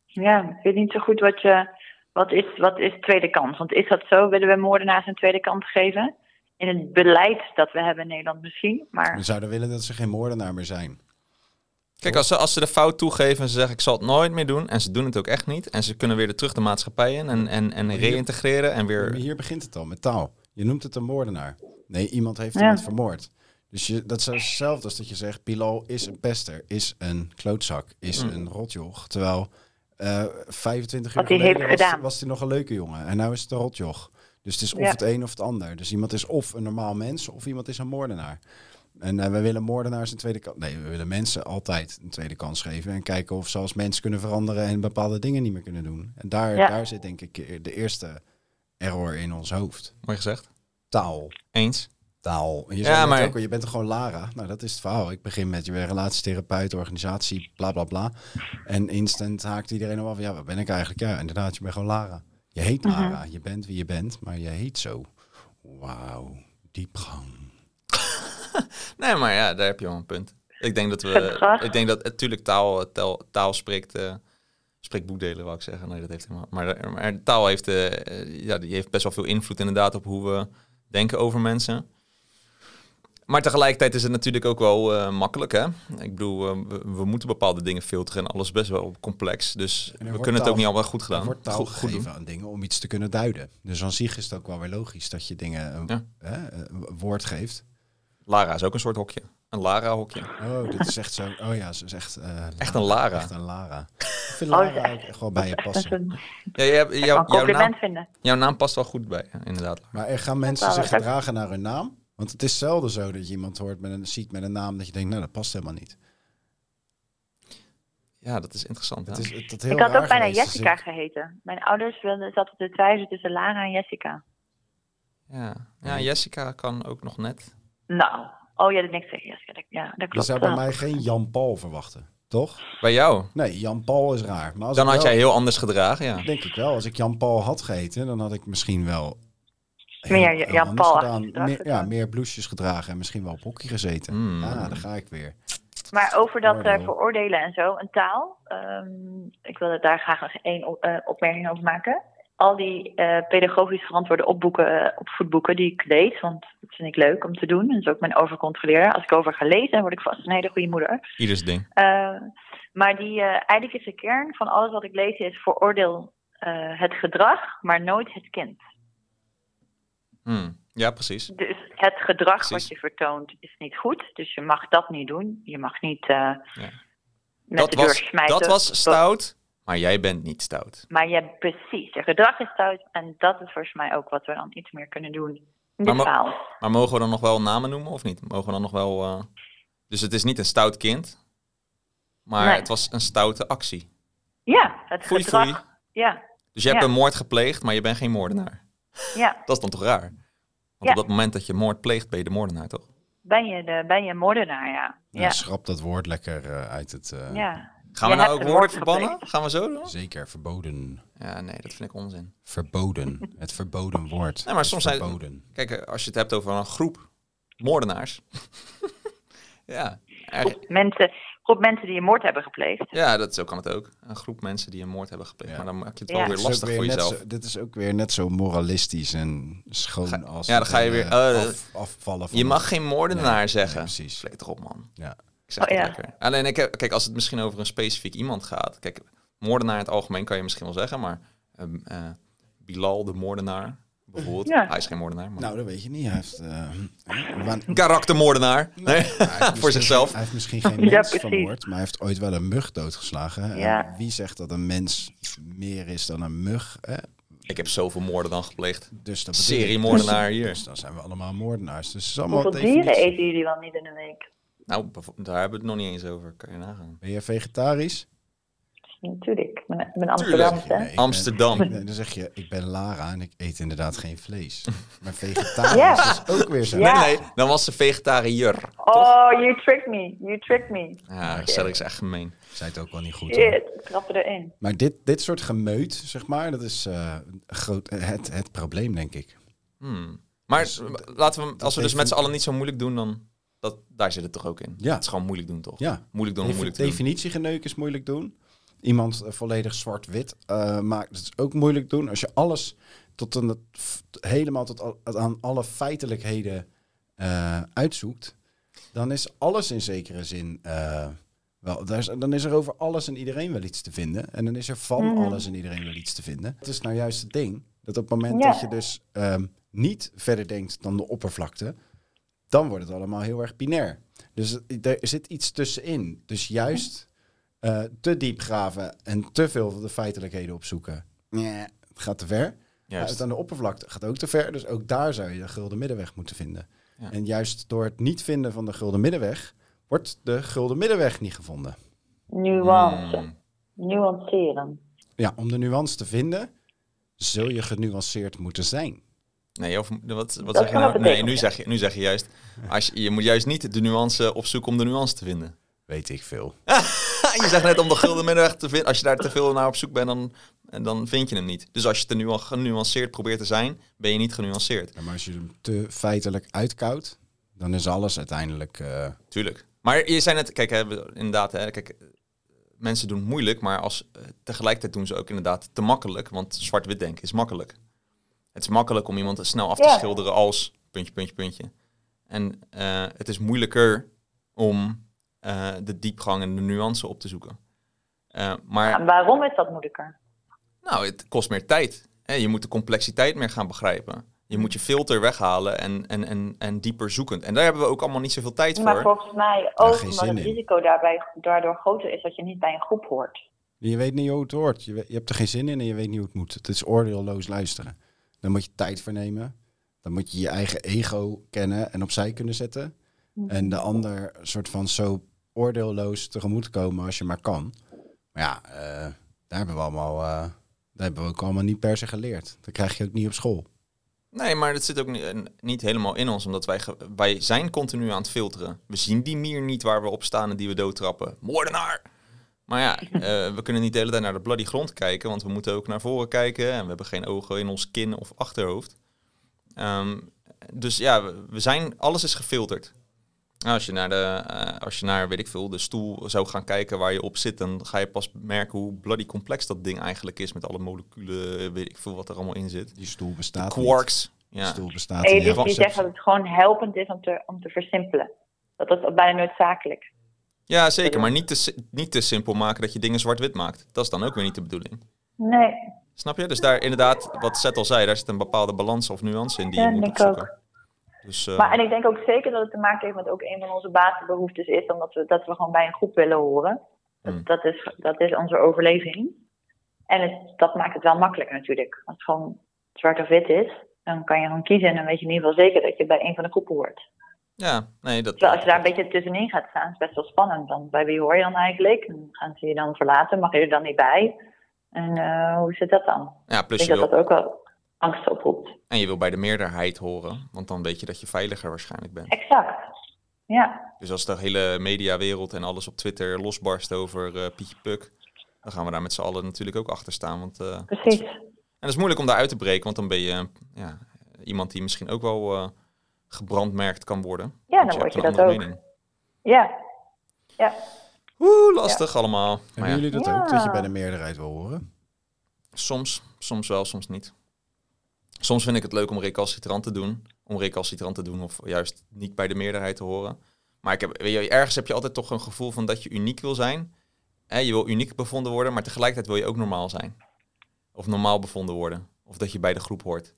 Ja, ik weet niet zo goed wat je. Wat is, wat is tweede kans? Want is dat zo? Willen we moordenaars een tweede kans geven? In het beleid dat we hebben in Nederland misschien. Maar We zouden willen dat ze geen moordenaar meer zijn. Kijk, als ze, als ze de fout toegeven en ze zeggen ik zal het nooit meer doen en ze doen het ook echt niet en ze kunnen weer de terug de maatschappij in en, en, en reïntegreren en Maar weer... hier begint het al, met taal. Je noemt het een moordenaar. Nee, iemand heeft Ja. iemand vermoord. Dus je, dat is hetzelfde als dat je zegt, Bilal is een pester, is een klootzak, is Mm. een rotjoch. Terwijl eh 25 jaar Wat hij geleden was, hij nog een leuke jongen. En nu is het een rotjoch. Dus het is of Ja. het een of het ander. Dus iemand is of een normaal mens of iemand is een moordenaar. En eh, we willen moordenaars een tweede kans. Nee, we willen mensen altijd een tweede kans geven. En kijken of ze als mens kunnen veranderen en bepaalde dingen niet meer kunnen doen. En daar, Ja. daar zit denk ik de eerste error in ons hoofd. Mooi gezegd. Taal. Eens. Taal. Je Ja, maar- ook je bent toch gewoon Lara? Nou, dat is het verhaal. Ik begin met je bent relatietherapeut, organisatie, bla bla bla. En instant haakt iedereen al af. Ja, wat ben ik eigenlijk? Ja, inderdaad, je bent gewoon Lara. Je heet Mhm. Lara. Je bent wie je bent, maar je heet zo. Wauw, diepgang. Nee, maar ja, daar heb je wel een punt. Ik denk dat we. Ik denk dat natuurlijk taal, taal, taal spreekt. eh spreekt boekdelen, wou ik zeggen. Nee, dat heeft helemaal. Maar, maar taal heeft, eh, eh, ja, die heeft best wel veel invloed inderdaad op hoe we denken over mensen. Maar tegelijkertijd is het natuurlijk ook wel eh, makkelijk, hè? Ik bedoel, we, we moeten bepaalde dingen filteren en alles best wel complex. Dus er we kunnen het ook niet allemaal goed Er gedaan. wordt taal Goed, goed gegeven doen. aan dingen om iets te kunnen duiden. Dus aan zich is het ook wel weer logisch dat je dingen een, Ja. hè, een woord geeft. Lara is ook een soort hokje. Een Lara-hokje. Oh, dit is echt zo. Oh ja, ze is echt. eh, Echt een Lara. Echt een Lara. Ik vind Oh, Lara ook echt wel bij je passen. een, Ja, je hebt, een jouw, naam, vinden. jouw naam past wel goed bij, inderdaad. Maar er gaan mensen zich gedragen naar hun naam? Want het is zelden zo dat je iemand hoort met een, ziet met een naam dat je denkt, nou dat past helemaal niet. Ja, dat is interessant. Het is het, dat heel Ik had ook bijna geweest. Dus Jessica ik- geheten. Mijn ouders wilden, zaten te twijfelen tussen Lara en Jessica. Ja. ja, Jessica kan ook nog net. Nou, oh ja, dat niks tegen Jessica. Dat- Ja, dat je klopt. zou bij mij geen Jan Paul verwachten, toch? Bij jou. Nee, Jan Paul is raar. Maar als Dan had wel- jij heel anders gedragen, ja. Denk ik wel. Als ik Jan Paul had geheten, dan had ik misschien wel... Meer Jan Paul Meer, ja, meer blouses gedragen en misschien wel op hockey gezeten. Mm. Ah, daar ga ik weer. Maar over dat eh, veroordelen en zo, een taal. ehm, ik wil daar graag nog één op- eh, opmerking over maken. Al die eh, pedagogisch verantwoorde opboeken, eh, opvoedboeken die ik lees, want dat vind ik leuk om te doen. En dat is ook mijn overcontroleren. Als ik over ga lezen, word ik vast een hele goede moeder. Ieders ding. Eh, maar die, eh, eigenlijk is de kern van alles wat ik lees is veroordeel het gedrag, maar nooit het kind. Hmm. Ja, precies. Dus het gedrag Precies. wat je vertoont is niet goed. Dus je mag dat niet doen. Je mag niet eh, met Dat de deur was, smijten. dat was stout, maar jij bent niet stout. Maar je, precies, je gedrag is stout. En dat is volgens mij ook wat we dan iets meer kunnen doen Maar mo-. Maar mogen we dan nog wel namen noemen of niet? Mogen we dan nog wel... eh, Dus het is niet een stout kind, maar Nee. het was een stoute actie. Ja, het Foei, gedrag. foei. Ja, Dus je hebt Ja. een moord gepleegd, maar je bent geen moordenaar. ja. Dat is dan toch raar? Want Ja. op dat moment dat je moord pleegt, ben je de moordenaar, toch? Ben je, de, ben je een moordenaar, ja. Ja. Ja, Schrap dat woord lekker eh, uit het... eh, ja. Gaan we nou ook woorden moord verbannen? Gaan we zo doen? Zeker, verboden. Ja, nee, dat vind ik onzin. Verboden. Het verboden woord. Nee, maar soms zijn- verboden. Kijk, als je het hebt over een groep moordenaars. ja, Groep mensen, groep mensen die een moord hebben gepleegd. ja, dat, zo kan het ook. Een groep mensen die een moord hebben gepleegd. Ja. Maar dan maak je het wel weer lastig weer voor jezelf. zo- dit is ook weer net zo moralistisch en schoon Ga- als... ja, dan ga je weer, eh, af- afvallen van... Je mag geen moordenaar Nee, zeggen. nee, precies. Flikker erop, man. Ja. Ik zeg Oh, het ja. lekker. Alleen, ik heb, kijk, als het misschien over een specifiek iemand gaat. Kijk, moordenaar in het algemeen kan je misschien wel zeggen, maar ehm, eh, Bilal, de moordenaar, bijvoorbeeld. Ja. Hij is geen moordenaar, maar... Nou, dat weet je niet. Hij heeft... eh, Karaktermoordenaar. Nee, hij heeft voor misschien- zichzelf. Hij heeft misschien geen Ja, mens vermoord, maar hij heeft ooit wel een mug doodgeslagen. En Ja. wie zegt dat een mens meer is dan een mug? Hè? Ik heb zoveel moorden dan gepleegd. Dus dat. Seriemoordenaar hier. Dus dan zijn we allemaal moordenaars. Dus het is allemaal Hoeveel dieren eten jullie wel niet in een week? Nou, daar hebben we het nog niet eens over. Kan je nagaan. Ben je vegetarisch? Natuurlijk. Ik ben, ik ben Amsterdamse. Nee, ik ben- Amsterdam. Dan zeg je, ik ben Lara en ik eet inderdaad geen vlees. Maar vegetarisch Ja. is ook weer zo. Ja. Nee, nee, dan was ze vegetariër. Oh, you tricked me. You tricked me. Ja, Cedric is echt gemeen. Zei het ook wel niet goed. Shit, trappen erin. Maar dit, dit soort gemeut, zeg maar, dat is eh, groot, het, het probleem, denk ik. Hmm. Maar Dus, laten we, als we dus met z'n allen niet zo moeilijk doen, dan dat, daar zit het toch ook in. Ja. Het is gewoon moeilijk doen, toch? Ja. Moeilijk doen moeilijk te doen. definitiegeneuk is moeilijk doen. Iemand eh, volledig zwart-wit eh, maakt, dat is ook moeilijk doen. Als je alles tot een, helemaal tot al- aan alle feitelijkheden eh, uitzoekt, dan is alles in zekere zin eh, wel. Daar is, dan is er over alles en iedereen wel iets te vinden. En dan is er van Mhm. alles en iedereen wel iets te vinden. Het is nou juist het ding dat op het moment Ja. dat je dus ehm, niet verder denkt dan de oppervlakte, dan wordt het allemaal heel erg binair. Dus het- er zit iets tussenin. Dus juist eh, te diep graven en te veel van de feitelijkheden opzoeken. Nee, het gaat te ver. Juist. Uit aan de oppervlakte gaat ook te ver. Dus ook daar zou je de gulden middenweg moeten vinden. Ja. En juist door het niet vinden van de gulden middenweg, wordt de gulden middenweg niet gevonden. Nuance. Hmm. Nuanceren. Ja, om de nuance te vinden, zul je genuanceerd moeten zijn. Nee, of wat, wat Dat zeg je nou? Nee, nu zeg je, nu zeg je juist, als je, je moet juist niet de nuance opzoeken om de nuance te vinden. Weet ik veel. je zegt net om de gulden middenweg te vinden. Als je daar te veel naar op zoek bent, dan, dan vind je hem niet. Dus als je te nu genuanceerd probeert te zijn, ben je niet genuanceerd. Ja, maar als je hem te feitelijk uitkoudt, dan is alles uiteindelijk... eh, Tuurlijk. Maar je zei net, kijk, hè, we- inderdaad, hè, kijk, mensen doen het moeilijk, maar als, eh, tegelijkertijd doen ze ook inderdaad te makkelijk, want zwart-wit denken is makkelijk. Het is makkelijk om iemand snel af te Ja. schilderen als puntje, puntje, puntje. En eh, het is moeilijker om eh, de diepgang en de nuance op te zoeken. Eh, maar waarom is dat moeilijker? nou, het kost meer tijd. Hè? Je moet de complexiteit meer gaan begrijpen. Je moet je filter weghalen en, en, en, en dieper zoekend. En daar hebben we ook allemaal niet zoveel tijd Maar voor. volgens mij ook omdat het in. risico daarbij, daardoor groter is dat je niet bij een groep hoort. Je weet niet hoe het hoort. Je, je hebt er geen zin in en je weet niet hoe het moet. Het is oordeelloos luisteren. Dan moet je tijd voor nemen. Dan moet je je eigen ego kennen en opzij kunnen zetten. En de ander soort van zo oordeelloos tegemoet komen als je maar kan. Maar ja, eh, daar hebben we allemaal... eh, daar hebben we ook allemaal niet per se geleerd. Dat krijg je ook niet op school. Nee, maar dat zit ook niet, niet helemaal in ons, omdat wij, wij zijn continu aan het filteren. We zien die mier niet waar we op staan en die we doodtrappen. Moordenaar! Maar ja, eh, we kunnen niet de hele tijd naar de bloody grond kijken, want we moeten ook naar voren kijken en we hebben geen ogen in ons kin of achterhoofd. Ehm, dus ja, we, zijn, alles is gefilterd. Nou, als je naar de, eh, als je naar, weet ik veel, de stoel zou gaan kijken waar je op zit, dan ga je pas merken hoe bloody complex dat ding eigenlijk is met alle moleculen, weet ik veel wat er allemaal in zit. Die stoel bestaat Quarks. niet. Ja. Die stoel bestaat Nee, dus die zegt conceptie. dat het gewoon helpend is om te, om te versimpelen. Dat is bijna noodzakelijk. Ja, zeker. Maar niet te, niet te simpel maken dat je dingen zwart-wit maakt. Dat is dan ook weer niet de bedoeling. Nee, Snap je? Dus daar inderdaad, wat Seth al zei, daar zit een bepaalde balans of nuance in die Ja, je moet opzoeken. Dus, eh, maar en ik denk ook zeker dat het te maken heeft met ook een van onze basisbehoeftes is, omdat we, dat we gewoon bij een groep willen horen. Dat, Hmm. dat, is, dat is onze overleving. En het, dat maakt het wel makkelijker natuurlijk. Als het gewoon zwart of wit is, dan kan je gewoon kiezen en dan weet je in ieder geval zeker dat je bij een van de groepen hoort. Ja, nee, dat... Terwijl als je daar een beetje tussenin gaat staan, is het best wel spannend. Dan, bij wie hoor je dan eigenlijk? En gaan ze je dan verlaten? Mag je er dan niet bij? En eh, hoe zit dat dan? Ja, Ik plus je denk dat wil, dat ook wel angst oproept. en je wil bij de meerderheid horen, want dan weet je dat je veiliger waarschijnlijk bent. Exact. Ja, Dus als de hele mediawereld en alles op Twitter losbarst over eh, Pietje Puk, dan gaan we daar met z'n allen natuurlijk ook achter staan. Want, eh, precies. En dat is moeilijk om daar uit te breken, want dan ben je ja, iemand die misschien ook wel gebrandmerkt kan worden. Ja, dan word je dat ook. mening. Ja. Ja. Oeh, lastig allemaal. Maar Hebben ja, jullie dat Ja. ook, dat je bij de meerderheid wil horen? soms, soms wel, soms niet. Soms vind ik het leuk om recalcitrant te doen. Om recalcitrant te doen of juist niet bij de meerderheid te horen. Maar ik heb, weet je, ergens heb je altijd toch een gevoel van dat je uniek wil zijn. Hè, je wil uniek bevonden worden, maar tegelijkertijd wil je ook normaal zijn. Of normaal bevonden worden. Of dat je bij de groep hoort.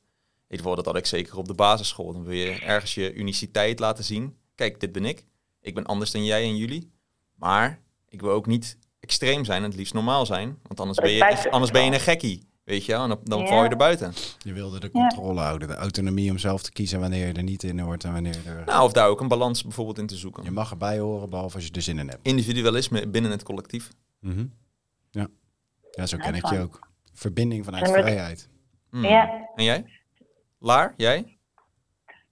Ieder geval, dat had ik zeker op de basisschool. Dan wil je ergens je uniciteit laten zien. Kijk, dit ben ik. Ik ben anders dan jij en jullie. Maar ik wil ook niet extreem zijn en het liefst normaal zijn. Want anders ben je, echt, anders ben je een gekkie. Weet je, wel? en dan, val je er buiten. Je wilde de controle houden, de autonomie om zelf te kiezen wanneer je er niet in hoort en wanneer je er... Nou, of daar ook een balans bijvoorbeeld in te zoeken. Je mag erbij horen, behalve als je er zin in hebt. Individualisme binnen het collectief. Mhm. Ja. Ja, zo Ja, ken ik je ook. Verbinding vanuit vrijheid. Hmm. Ja. En jij? Laar, jij?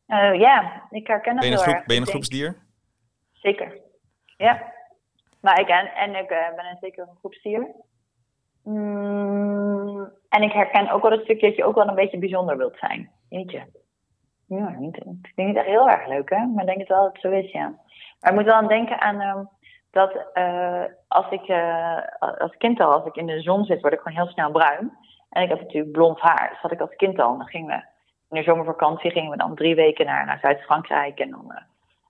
Eh, ja, ik herken dat Ben je heel groep, erg. ben je een groepsdier? Zeker. Ja. Maar ik en, en ik eh, ben een zeker een groepsdier. Mm, en ik herken ook wel het stukje dat je ook wel een beetje bijzonder wilt zijn. Jeetje. Ja, niet, ik vind het niet echt heel erg leuk, hè? Maar ik denk het wel dat het zo is, ja. Maar ik moet wel aan denken aan ehm, dat eh, als ik als kind al, als ik in de zon zit, word ik gewoon heel snel bruin. En ik heb natuurlijk blond haar. Dus had ik als kind al. Dan gingen we in de zomervakantie gingen we dan drie weken naar, naar Zuid-Frankrijk. En dan eh,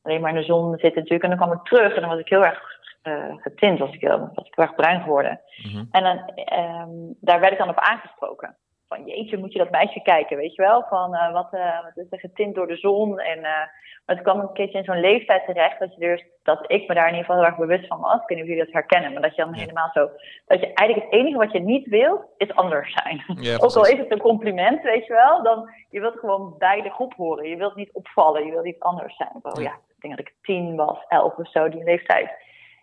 alleen maar in de zon zitten natuurlijk. En dan kwam ik terug en dan was ik heel erg eh, getint. Was ik, heel, was ik heel erg bruin geworden. Mhm. En dan, ehm, daar werd ik dan op aangesproken. Van jeetje, moet je dat meisje kijken, weet je wel? Van eh, wat, eh, wat is er getint door de zon? En, eh, maar toen kwam een keertje in zo'n leeftijd terecht dat, je dus, dat ik me daar in ieder geval heel erg bewust van was. Ik weet niet of jullie dat herkennen, maar dat je dan helemaal zo... Dat je eigenlijk het enige wat je niet wilt, is anders zijn. Ja, Ook al is het een compliment, weet je wel, dan je wilt gewoon bij de groep horen. Je wilt niet opvallen, je wilt iets anders zijn. Ja. ja, ik denk dat ik tien was, elf of zo, die leeftijd.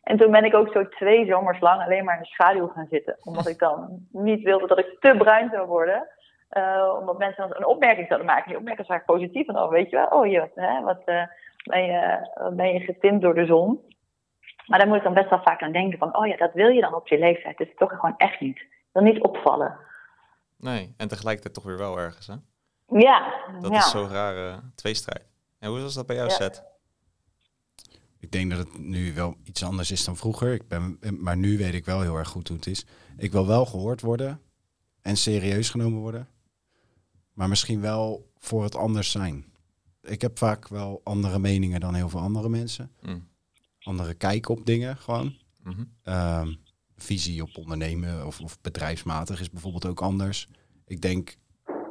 En toen ben ik ook zo twee zomers lang alleen maar in de schaduw gaan zitten. Omdat ik dan niet wilde dat ik te bruin zou worden. Eh, omdat mensen dan een opmerking zouden maken. Die opmerkingen waren positief. En dan weet je wel, oh je, hè, wat, eh, ben je, ben je getint door de zon. Maar daar moet ik dan best wel vaak aan denken van, oh ja, dat wil je dan op je leeftijd. Dus toch gewoon echt niet. Ik wil niet opvallen. Nee, en tegelijkertijd toch weer wel ergens, hè? Ja, Dat ja. is zo'n rare tweestrijd. En hoe was dat bij jou, Ja. Seth? Ik denk dat het nu wel iets anders is dan vroeger. Ik ben, maar nu weet ik wel heel erg goed hoe het is. Ik wil wel gehoord worden en serieus genomen worden. Maar misschien wel voor het anders zijn. Ik heb vaak wel andere meningen dan heel veel andere mensen. Mm. Andere kijk op dingen gewoon. Mhm. Ehm, visie op ondernemen of, of bedrijfsmatig is bijvoorbeeld ook anders. Ik denk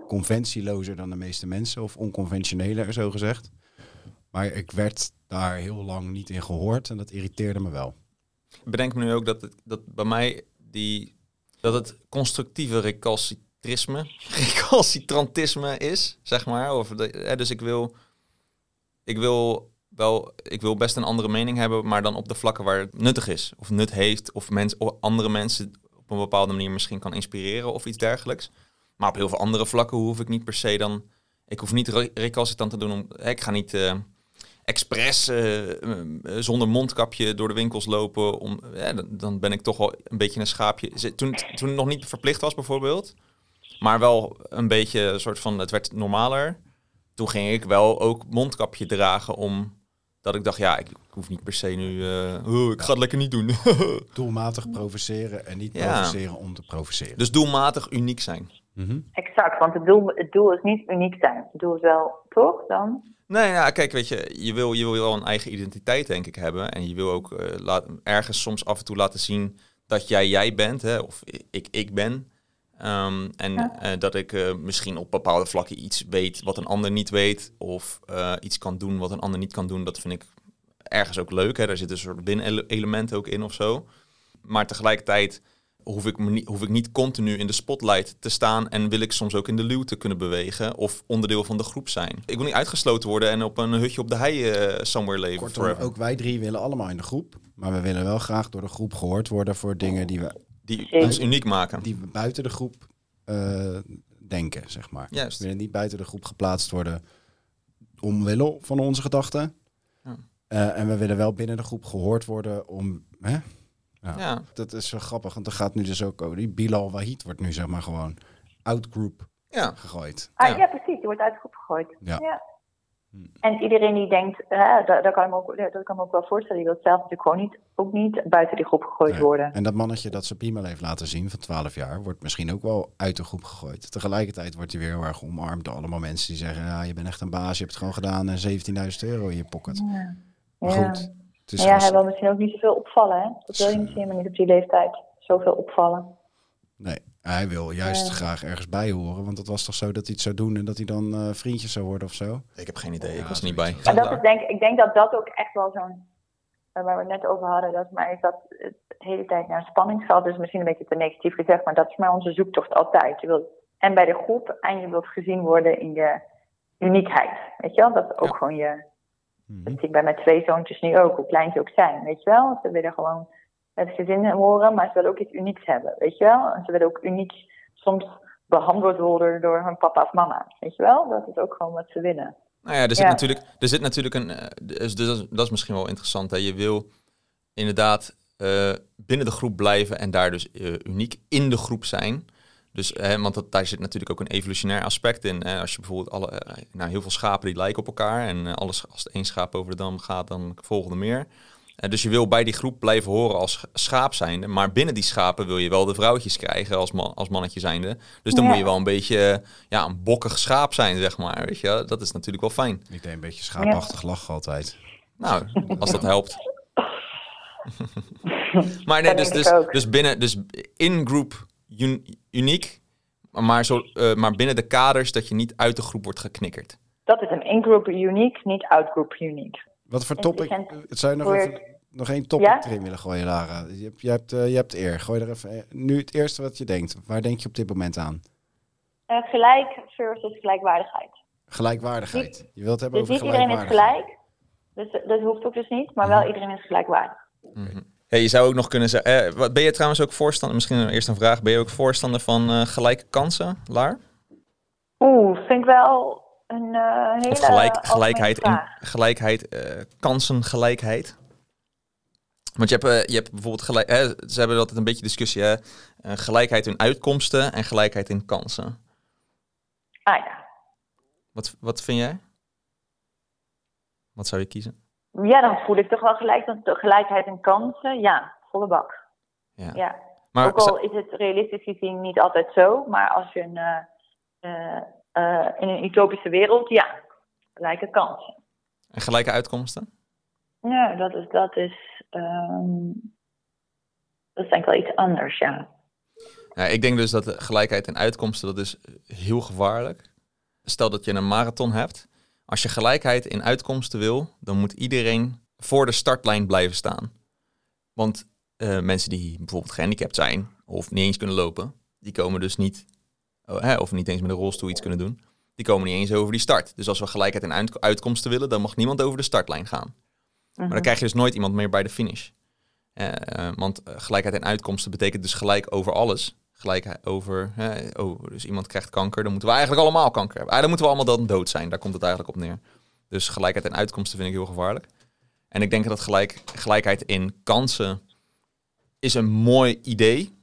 conventielozer dan de meeste mensen of onconventioneler, zo gezegd. Maar ik werd daar heel lang niet in gehoord en dat irriteerde me wel. Bedenk me nu ook dat, het, dat bij mij die, dat het constructieve recalcitrisme, recalcitrantisme is, zeg maar. Of hè, dus ik wil, ik wil wel, ik wil best een andere mening hebben, maar dan op de vlakken waar het nuttig is. Of nut heeft, of, mens, of andere mensen op een bepaalde manier misschien kan inspireren of iets dergelijks. Maar op heel veel andere vlakken hoef ik niet per se dan... Ik hoef niet re- recalcitrant te doen om... Ik ga niet... eh, expres eh, eh, zonder mondkapje door de winkels lopen. Om, ja, dan, dan ben ik toch wel een beetje een schaapje. Toen, toen het nog niet verplicht was bijvoorbeeld, maar wel een beetje een soort van, het werd normaler. Toen ging ik wel ook mondkapje dragen om dat ik dacht, ja, ik, ik hoef niet per se nu, eh, oh, ik ga het lekker niet doen. Doelmatig provoceren en niet Ja. provoceren om te provoceren. dus doelmatig uniek zijn. Mhm. Exact, want het doel, het doel is niet uniek zijn. Het doel is wel, toch dan? Nee, ja, kijk, weet je, je wil, je wil wel een eigen identiteit, denk ik, hebben. En je wil ook eh, laat, ergens soms af en toe laten zien dat jij jij bent, hè, of ik ik ben. Ehm, en Ja. eh, dat ik eh, misschien op bepaalde vlakken iets weet wat een ander niet weet. Of iets kan doen wat een ander niet kan doen. Dat vind ik ergens ook leuk. Hè. Daar zit een soort binnen-element ook in of zo. Maar tegelijkertijd hoef ik, me niet, hoef ik niet continu in de spotlight te staan. En wil ik soms ook in de luwte kunnen bewegen. Of onderdeel van de groep zijn. Ik wil niet uitgesloten worden en op een hutje op de hei eh, somewhere leven. Kortom, forever. ook wij drie willen allemaal in de groep. Maar we willen wel graag door de groep gehoord worden voor dingen die we, Die ons uniek maken. die we buiten de groep eh, denken, zeg maar. Juist. We willen niet buiten de groep geplaatst worden omwille van onze gedachten. Ja. Eh, en we willen wel binnen de groep gehoord worden om... Hè? Ja. Ja, Dat is zo grappig, want er gaat nu dus ook over. Die Bilal Wahid wordt nu zeg maar gewoon outgroup ja. gegooid. Ah, Ja. ja. precies, die wordt uit de groep gegooid. Ja. En iedereen die denkt, hè, daar, daar kan ik me ook, dat kan ik me ook wel voorstellen, die wil zelf natuurlijk gewoon niet, ook niet buiten die groep gegooid Nee. worden. En dat mannetje dat zijn piemel heeft laten zien van 12 jaar, wordt misschien ook wel uit de groep gegooid. Tegelijkertijd wordt hij weer heel erg omarmd door allemaal mensen die zeggen, ja, je bent echt een baas, je hebt het gewoon gedaan en 17.000 euro in je pocket. Ja. Maar goed, is ja, hij wil misschien ook niet zoveel opvallen, hè? Dat wil je misschien helemaal niet op die leeftijd. Zoveel opvallen. Nee, hij wil juist Ja. graag ergens bij horen, want het was toch zo dat hij het zou doen en dat hij dan eh, vriendjes zou worden of zo. Ik heb geen idee, ik Ja, was er niet bij. Maar dat is denk, ik denk dat dat ook echt wel zo'n, eh, waar we het net over hadden, dat is maar is dat het de hele tijd naar een spanningsveld is misschien een beetje te negatief gezegd, maar dat is maar onze zoektocht altijd. Je wilt en bij de groep en je wilt gezien worden in je uniekheid. Weet je wel? Dat is ook Ja. gewoon je, Mhm. dat zie ik bij mijn twee zoontjes nu ook, hoe klein ze ook zijn. Weet je wel? Ze willen gewoon het gezin horen, maar ze willen ook iets unieks hebben, weet je wel? En ze willen ook uniek soms behandeld worden door hun papa of mama, weet je wel? Dat is ook gewoon wat ze willen. Nou ja, er zit, natuurlijk, er zit natuurlijk een. eh, Dus, dus dat is misschien wel interessant. Hè? Je wil inderdaad eh, binnen de groep blijven en daar dus eh, uniek in de groep zijn. Dus, hè, want dat, daar zit natuurlijk ook een evolutionair aspect in. Hè? Als je bijvoorbeeld alle, eh, nou, heel veel schapen die lijken op elkaar. En eh, alles, als het één schaap over de dam gaat, dan volgen er meer. Eh, dus je wil bij die groep blijven horen als sch- schaap zijnde. Maar binnen die schapen wil je wel de vrouwtjes krijgen als, man, als mannetje zijnde. Dus dan Ja. moet je wel een beetje ja, een bokkig schaap zijn, zeg maar. Weet je? Dat is natuurlijk wel fijn. Ik deed een beetje schaapachtig lachen altijd. Nou, als dat helpt. maar nee, dus, dus, dus binnen, dus in-groep un- uniek, maar, zo, eh, maar binnen de kaders dat je niet uit de groep wordt geknikkerd. Dat is een in-group uniek, niet out-group uniek. Wat voor topic? Het zou je nog, even, nog één topic Ja? erin willen gooien, Lara. Je hebt, je, hebt, eh, je hebt eer. Gooi er even. Nu het eerste wat je denkt. Waar denk je op dit moment aan? Eh, gelijk versus gelijkwaardigheid. Gelijkwaardigheid. Je wilt het hebben Dus over niet iedereen is gelijkwaardigheid. gelijk. Dus dat hoeft ook dus niet, maar wel iedereen is gelijkwaardig. Ja, je zou ook nog kunnen zeggen, eh, wat- ben je trouwens ook voorstander, misschien eerst een vraag, ben je ook voorstander van eh, gelijke kansen, Laar? Oeh, vind ik wel een eh, hele Of gelijk, gelijkheid, in, gelijkheid eh, kansengelijkheid? Want je hebt, je hebt bijvoorbeeld gelijk, hè, ze hebben altijd een beetje discussie, hè? Gelijkheid in uitkomsten en gelijkheid in kansen. Ah ja. Wat, wat vind jij? Wat zou je kiezen? Ja, dan voel ik toch wel gelijk gelijkheid in kansen, ja, volle bak. Ja. Ja. Maar Ook al is het realistisch gezien niet altijd zo, maar als je een, eh, eh, eh, in een utopische wereld, ja, gelijke kansen. en gelijke uitkomsten? Ja, dat is, dat is, ehm, dat is denk ik wel iets anders, ja. Ja, ik denk dus dat gelijkheid in uitkomsten, dat is heel gevaarlijk. Stel dat je een marathon hebt. Als je gelijkheid in uitkomsten wil, dan moet iedereen voor de startlijn blijven staan. Want eh, mensen die bijvoorbeeld gehandicapt zijn of niet eens kunnen lopen, die komen dus niet, oh, hè, of niet eens met een rolstoel iets kunnen doen, die komen niet eens over die start. Dus als we gelijkheid in uit- uitkomsten willen, dan mag niemand over de startlijn gaan. Maar dan krijg je dus nooit iemand meer bij de finish. Eh, eh, want gelijkheid in uitkomsten betekent dus gelijk over alles. Gelijk over, hè, oh, dus iemand krijgt kanker, dan moeten we eigenlijk allemaal kanker hebben. Ah, dan moeten we allemaal dan dood zijn, daar komt het eigenlijk op neer. Dus gelijkheid in uitkomsten vind ik heel gevaarlijk. En ik denk dat gelijk, gelijkheid in kansen is een mooi idee.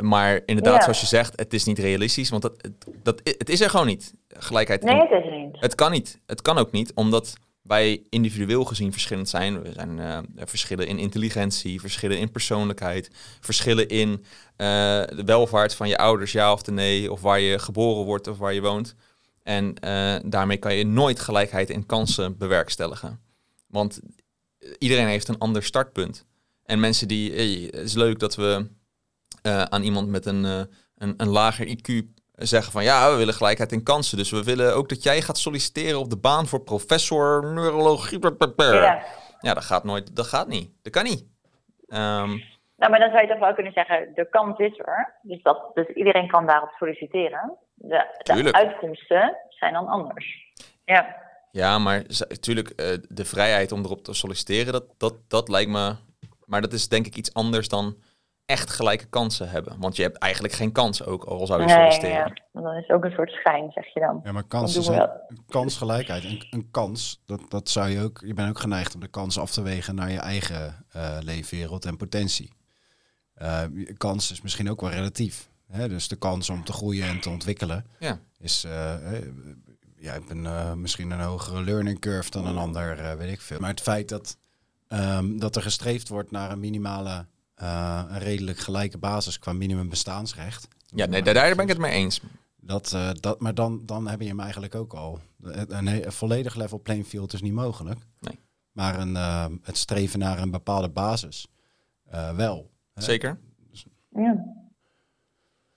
Maar inderdaad, Ja. zoals je zegt, het is niet realistisch. Want dat, dat, het is er gewoon niet. Gelijkheid in Nee, het is er niet. het kan niet. Het kan ook niet, omdat wij individueel gezien verschillend zijn. We zijn eh, verschillen in intelligentie, verschillen in persoonlijkheid, verschillen in eh, de welvaart van je ouders, ja of nee, of waar je geboren wordt of waar je woont. En eh, daarmee kan je nooit gelijkheid in kansen bewerkstelligen. Want iedereen heeft een ander startpunt. En mensen die, het is leuk dat we aan iemand met een, een, een lager IQ zeggen van ja, we willen gelijkheid in kansen. Dus we willen ook dat jij gaat solliciteren op de baan voor professor neurologie. Ja. Ja, dat gaat nooit, dat gaat niet. Dat kan niet. Ehm, Nou, maar dan zou je toch wel kunnen zeggen, de kans is er. Dus, dat, dus iedereen kan daarop solliciteren. De, de uitkomsten zijn dan anders. Ja. ja, maar natuurlijk, de vrijheid om erop te solliciteren, dat, dat, dat lijkt me... Maar dat is denk ik iets anders dan echt gelijke kansen hebben. Want je hebt eigenlijk geen kans ook, al zou je Nee, solliciteren. ja. Dan is het ook een soort schijn, zeg je dan. Ja, maar kansen zijn wel. kansgelijkheid. Een, een kans, dat, dat zou je ook. Je bent ook geneigd om de kans af te wegen naar je eigen eh, leefwereld en potentie. Eh, je- kans is misschien ook wel relatief. Hè? Dus de kans om te groeien en te ontwikkelen Ja. is. eh, eh, ja, ik ben eh, misschien een hogere learning curve dan een ander, weet ik veel. Maar het feit dat, ehm, dat er gestreefd wordt naar een minimale, eh, een redelijk gelijke basis qua minimum bestaansrecht. Ja, nee, daar, daar ben ik het mee eens. Dat, eh, dat, maar dan, dan heb je hem eigenlijk ook al. Een, een, volledig level playing field is niet mogelijk. Nee. Maar een, eh, het streven naar een bepaalde basis eh, wel. hè. Zeker. Ja.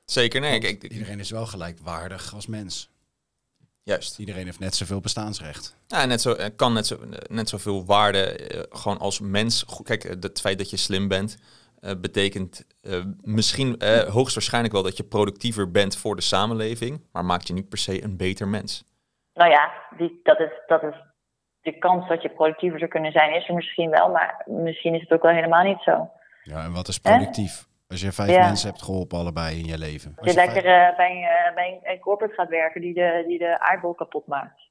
Zeker, nee. Want Ik, ik- Iedereen is wel gelijkwaardig als mens. juist. Iedereen heeft net zoveel bestaansrecht. Ja, net zo, eh, kan net, zo, net zoveel waarde eh, gewoon als mens. Kijk, eh, het feit dat je slim bent, eh, betekent eh, misschien eh, hoogstwaarschijnlijk wel dat je productiever bent voor de samenleving, maar maakt je niet per se een beter mens. Nou ja, die, dat, is, dat is de kans dat je productiever zou kunnen zijn, is er misschien wel. Maar misschien is het ook wel helemaal niet zo. Ja, en wat is productief? Als je vijf Ja. mensen hebt geholpen allebei in je leven. Als je lekker eh, bij, een, bij een, een corporate gaat werken die de, die de aardbol kapot maakt.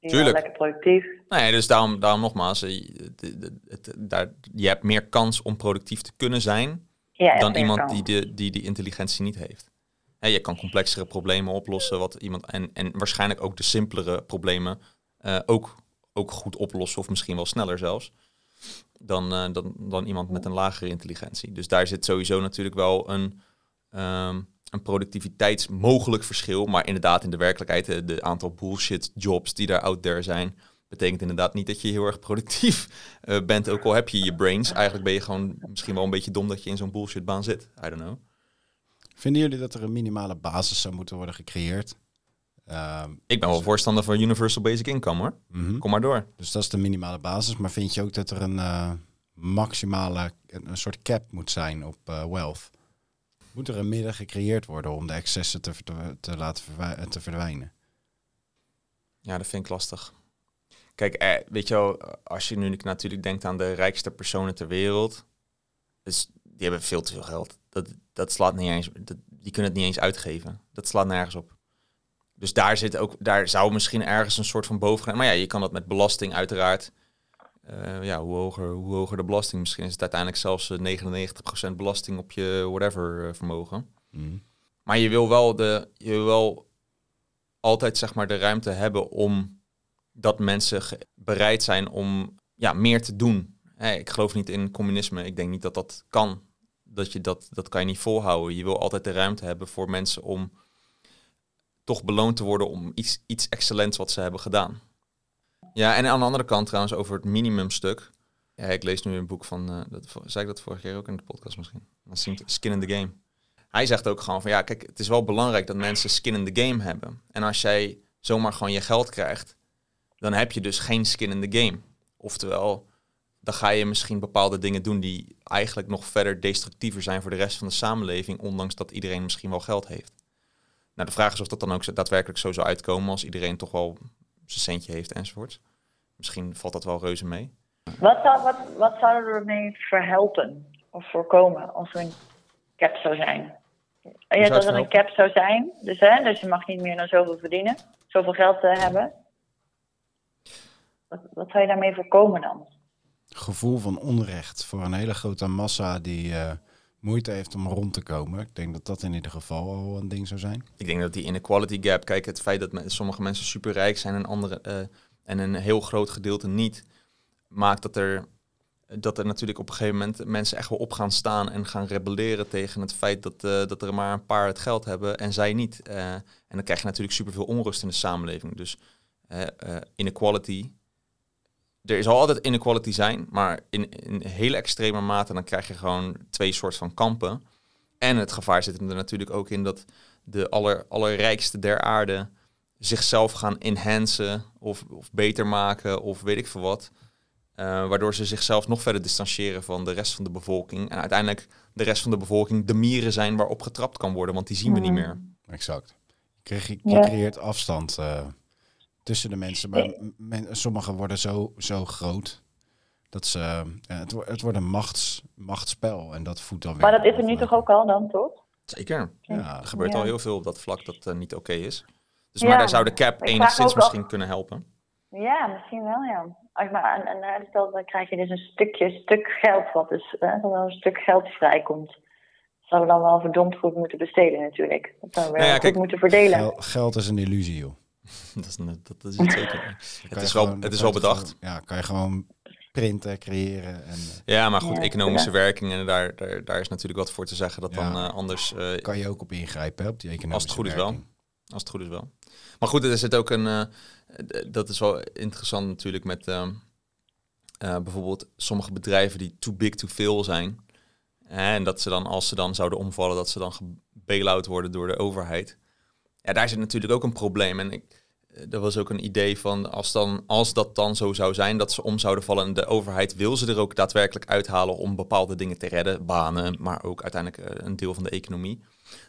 Tuurlijk. lekker productief. Nee, dus daarom, daarom nogmaals, eh, je- daar, je hebt meer kans om productief te kunnen zijn Ja, dan iemand kans. die, de, die die intelligentie niet heeft. Je kan complexere problemen oplossen wat iemand, en, en waarschijnlijk ook de simpelere problemen eh, ook, ook goed oplossen, of misschien wel sneller zelfs, dan, eh, dan, dan iemand met een lagere intelligentie. Dus daar zit sowieso natuurlijk wel een, ehm, een productiviteitsmogelijk verschil. Maar inderdaad, in de werkelijkheid, de, de aantal bullshit jobs die daar out there zijn, betekent inderdaad niet dat je heel erg productief eh, bent. Ook al heb je je brains. Eigenlijk ben je gewoon misschien wel een beetje dom dat je in zo'n bullshit baan zit. I don't know. Vinden jullie dat er een minimale basis zou moeten worden gecreëerd? Ehm, Ik ben wel voorstander van Universal Basic Income hoor. mhm. Kom maar door. Dus dat is de minimale basis. Maar vind je ook dat er een eh, maximale, een soort cap moet zijn op eh, wealth? Moet er een midden gecreëerd worden om de excessen te, te, te laten te verdwijnen? Ja, dat vind ik lastig. Kijk, eh, weet je wel, als je nu natuurlijk denkt aan de rijkste personen ter wereld, dus die hebben veel te veel geld. Dat, dat slaat niet eens, die kunnen het niet eens uitgeven. Dat slaat nergens op. Dus daar zit ook, daar zou misschien ergens een soort van bovengrens. Maar ja, je kan dat met belasting uiteraard. Eh, ja, hoe hoger, hoe hoger de belasting. Misschien is het uiteindelijk zelfs eh, 99% belasting op je whatever eh, vermogen. Mhm. Maar je wil wel, de, je wil wel altijd zeg maar, de ruimte hebben om dat mensen bereid zijn om ja, meer te doen. Hè, ik geloof niet in communisme. Ik denk niet dat dat kan. Dat, je dat, dat kan je niet volhouden. Je wil altijd de ruimte hebben voor mensen om toch beloond te worden om iets, iets excellents wat ze hebben gedaan. Ja, en aan de andere kant trouwens over het minimumstuk. Ja, ik lees nu een boek van, eh, dat, zei ik dat vorige keer ook in de podcast misschien? Skin in the Game. Hij zegt ook gewoon van ja, kijk, het is wel belangrijk dat mensen skin in the game hebben. En als jij zomaar gewoon je geld krijgt, dan heb je dus geen skin in the game. Oftewel, dan ga je misschien bepaalde dingen doen die eigenlijk nog verder destructiever zijn voor de rest van de samenleving, ondanks dat iedereen misschien wel geld heeft. Nou, de vraag is of dat dan ook daadwerkelijk zo zou uitkomen als iedereen toch wel zijn centje heeft enzovoort. Misschien valt dat wel reuze mee. Wat, zou, wat, wat zouden we ermee verhelpen of voorkomen als er een cap zou zijn? Ja, het dat er een cap zou zijn, dus, hè, dus je mag niet meer dan zoveel verdienen, zoveel geld te hebben. Wat, wat zou je daarmee voorkomen dan? Gevoel van onrecht voor een hele grote massa die eh, moeite heeft om rond te komen. Ik denk dat dat in ieder geval al een ding zou zijn. Ik denk dat die inequality gap, kijk, het feit dat sommige mensen superrijk zijn en andere eh, en een heel groot gedeelte niet, maakt dat er, dat er natuurlijk op een gegeven moment mensen echt wel op gaan staan en gaan rebelleren tegen het feit dat, eh, dat er maar een paar het geld hebben en zij niet. Eh, en dan krijg je natuurlijk superveel onrust in de samenleving. Dus inequality. Er zal altijd inequality zijn, maar in, in hele extreme mate dan krijg je gewoon twee soorten van kampen. En het gevaar zit er natuurlijk ook in dat de aller, allerrijkste der aarde zichzelf gaan enhancen of, of beter maken of weet ik veel wat. Eh, waardoor ze zichzelf nog verder distancieren van de rest van de bevolking. En uiteindelijk de rest van de bevolking de mieren zijn waarop getrapt kan worden, want die zien we niet meer. Exact. Je, creëert afstand eh, tussen de mensen. Maar men, sommigen worden zo, zo groot dat ze. eh, het, wo- het wordt een machts, machtsspel. En dat voedt dan weer. Maar dat is er nu toch eh, ook al dan, toch? Zeker. Ja, Er gebeurt Ja. al heel veel op dat vlak dat eh, niet oké is. Dus Ja, maar daar zou de cap enigszins misschien kunnen helpen. Ja, misschien wel, ja. Als maar, en, en stel, dan krijg je dus een stukje, stuk geld wat dus, hè, er een stuk geld vrijkomt. Zouden we dan wel verdomd goed moeten besteden natuurlijk. Dat zouden we Nou ja, goed kijk, moeten verdelen. gel- geld is een illusie, joh. Dat is, net- dat is het zeker. Het is wel, gewoon- het is wel bedacht. gewoon- ja, kan je gewoon printen, creëren. En eh, Ja, maar goed, Ja, economische ja. werkingen, daar, daar, daar is natuurlijk wat voor te zeggen dat Ja. dan eh, anders, eh, kan je ook op ingrijpen, hè, op die economische als het goed is wel. Als het goed is wel. Maar goed, er zit ook een. eh, dat is wel interessant natuurlijk met ehm, eh, bijvoorbeeld sommige bedrijven die too big to fail zijn. Hè, en dat ze dan, als ze dan zouden omvallen, dat ze dan gebail-out worden door de overheid. Ja, daar zit natuurlijk ook een probleem. En ik, er was ook een idee van als, dan, als dat dan zo zou zijn dat ze om zouden vallen en de overheid wil ze er ook daadwerkelijk uithalen om bepaalde dingen te redden, banen, maar ook uiteindelijk eh, een deel van de economie.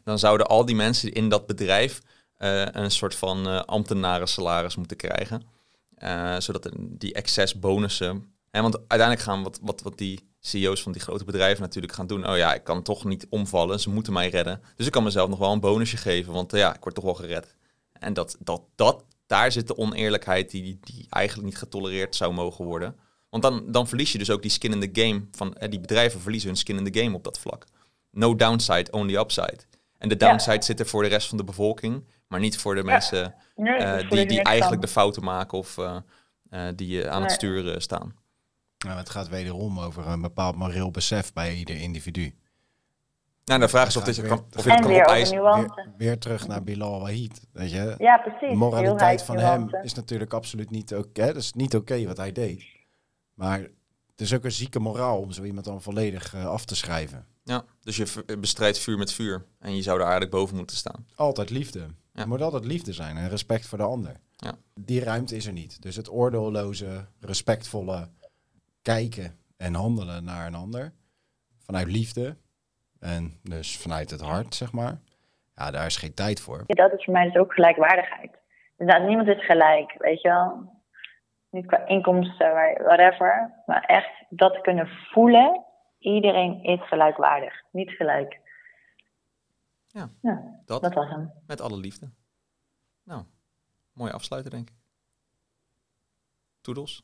Dan zouden al die mensen in dat bedrijf eh, een soort van eh ambtenaren salaris moeten krijgen. Eh, zodat die excess bonussen. Hè, want uiteindelijk gaan wat, wat, wat die CEO's van die grote bedrijven natuurlijk gaan doen. Oh ja, ik kan toch niet omvallen, ze moeten mij redden. Dus ik kan mezelf nog wel een bonusje geven, want eh, ja, ik word toch wel gered. En dat, dat, dat, daar zit de oneerlijkheid die, die eigenlijk niet getolereerd zou mogen worden. Want dan, dan verlies je dus ook die skin in the game. Van, eh, die bedrijven verliezen hun skin in the game op dat vlak. No downside, only upside. En de downside zit er voor de rest van de bevolking, maar niet voor de mensen Nee, eh, die, die eigenlijk de fouten maken of eh, eh, die aan het sturen staan. Nou, het gaat wederom over een bepaald moreel besef bij ieder individu. Nou, de vraag is of, dit je weer- kan, of je het kan opeisen. Weer, weer terug naar Bilal Wahid. Weet je? Ja, precies. de moraliteit van hem is natuurlijk absoluut niet oké. Dat is niet oké wat hij deed. Maar het is ook een zieke moraal om zo iemand dan volledig eh, af te schrijven. Ja, dus je bestrijdt vuur met vuur. En je zou er eigenlijk boven moeten staan. Altijd liefde. Ja. Er moet altijd liefde zijn en respect voor de ander. Ja. Die ruimte is er niet. Dus het oordeelloze, respectvolle kijken en handelen naar een ander. Vanuit liefde. En dus vanuit het hart, zeg maar. Ja, daar is geen tijd voor. Dat is voor mij dus ook gelijkwaardigheid. Inderdaad, niemand is gelijk, weet je wel. Niet qua inkomsten, whatever. Maar echt dat kunnen voelen. Iedereen is gelijkwaardig. Niet gelijk. Ja, Ja, Dat, dat was hem. met alle liefde. Nou, mooi afsluiten denk ik. Toedels.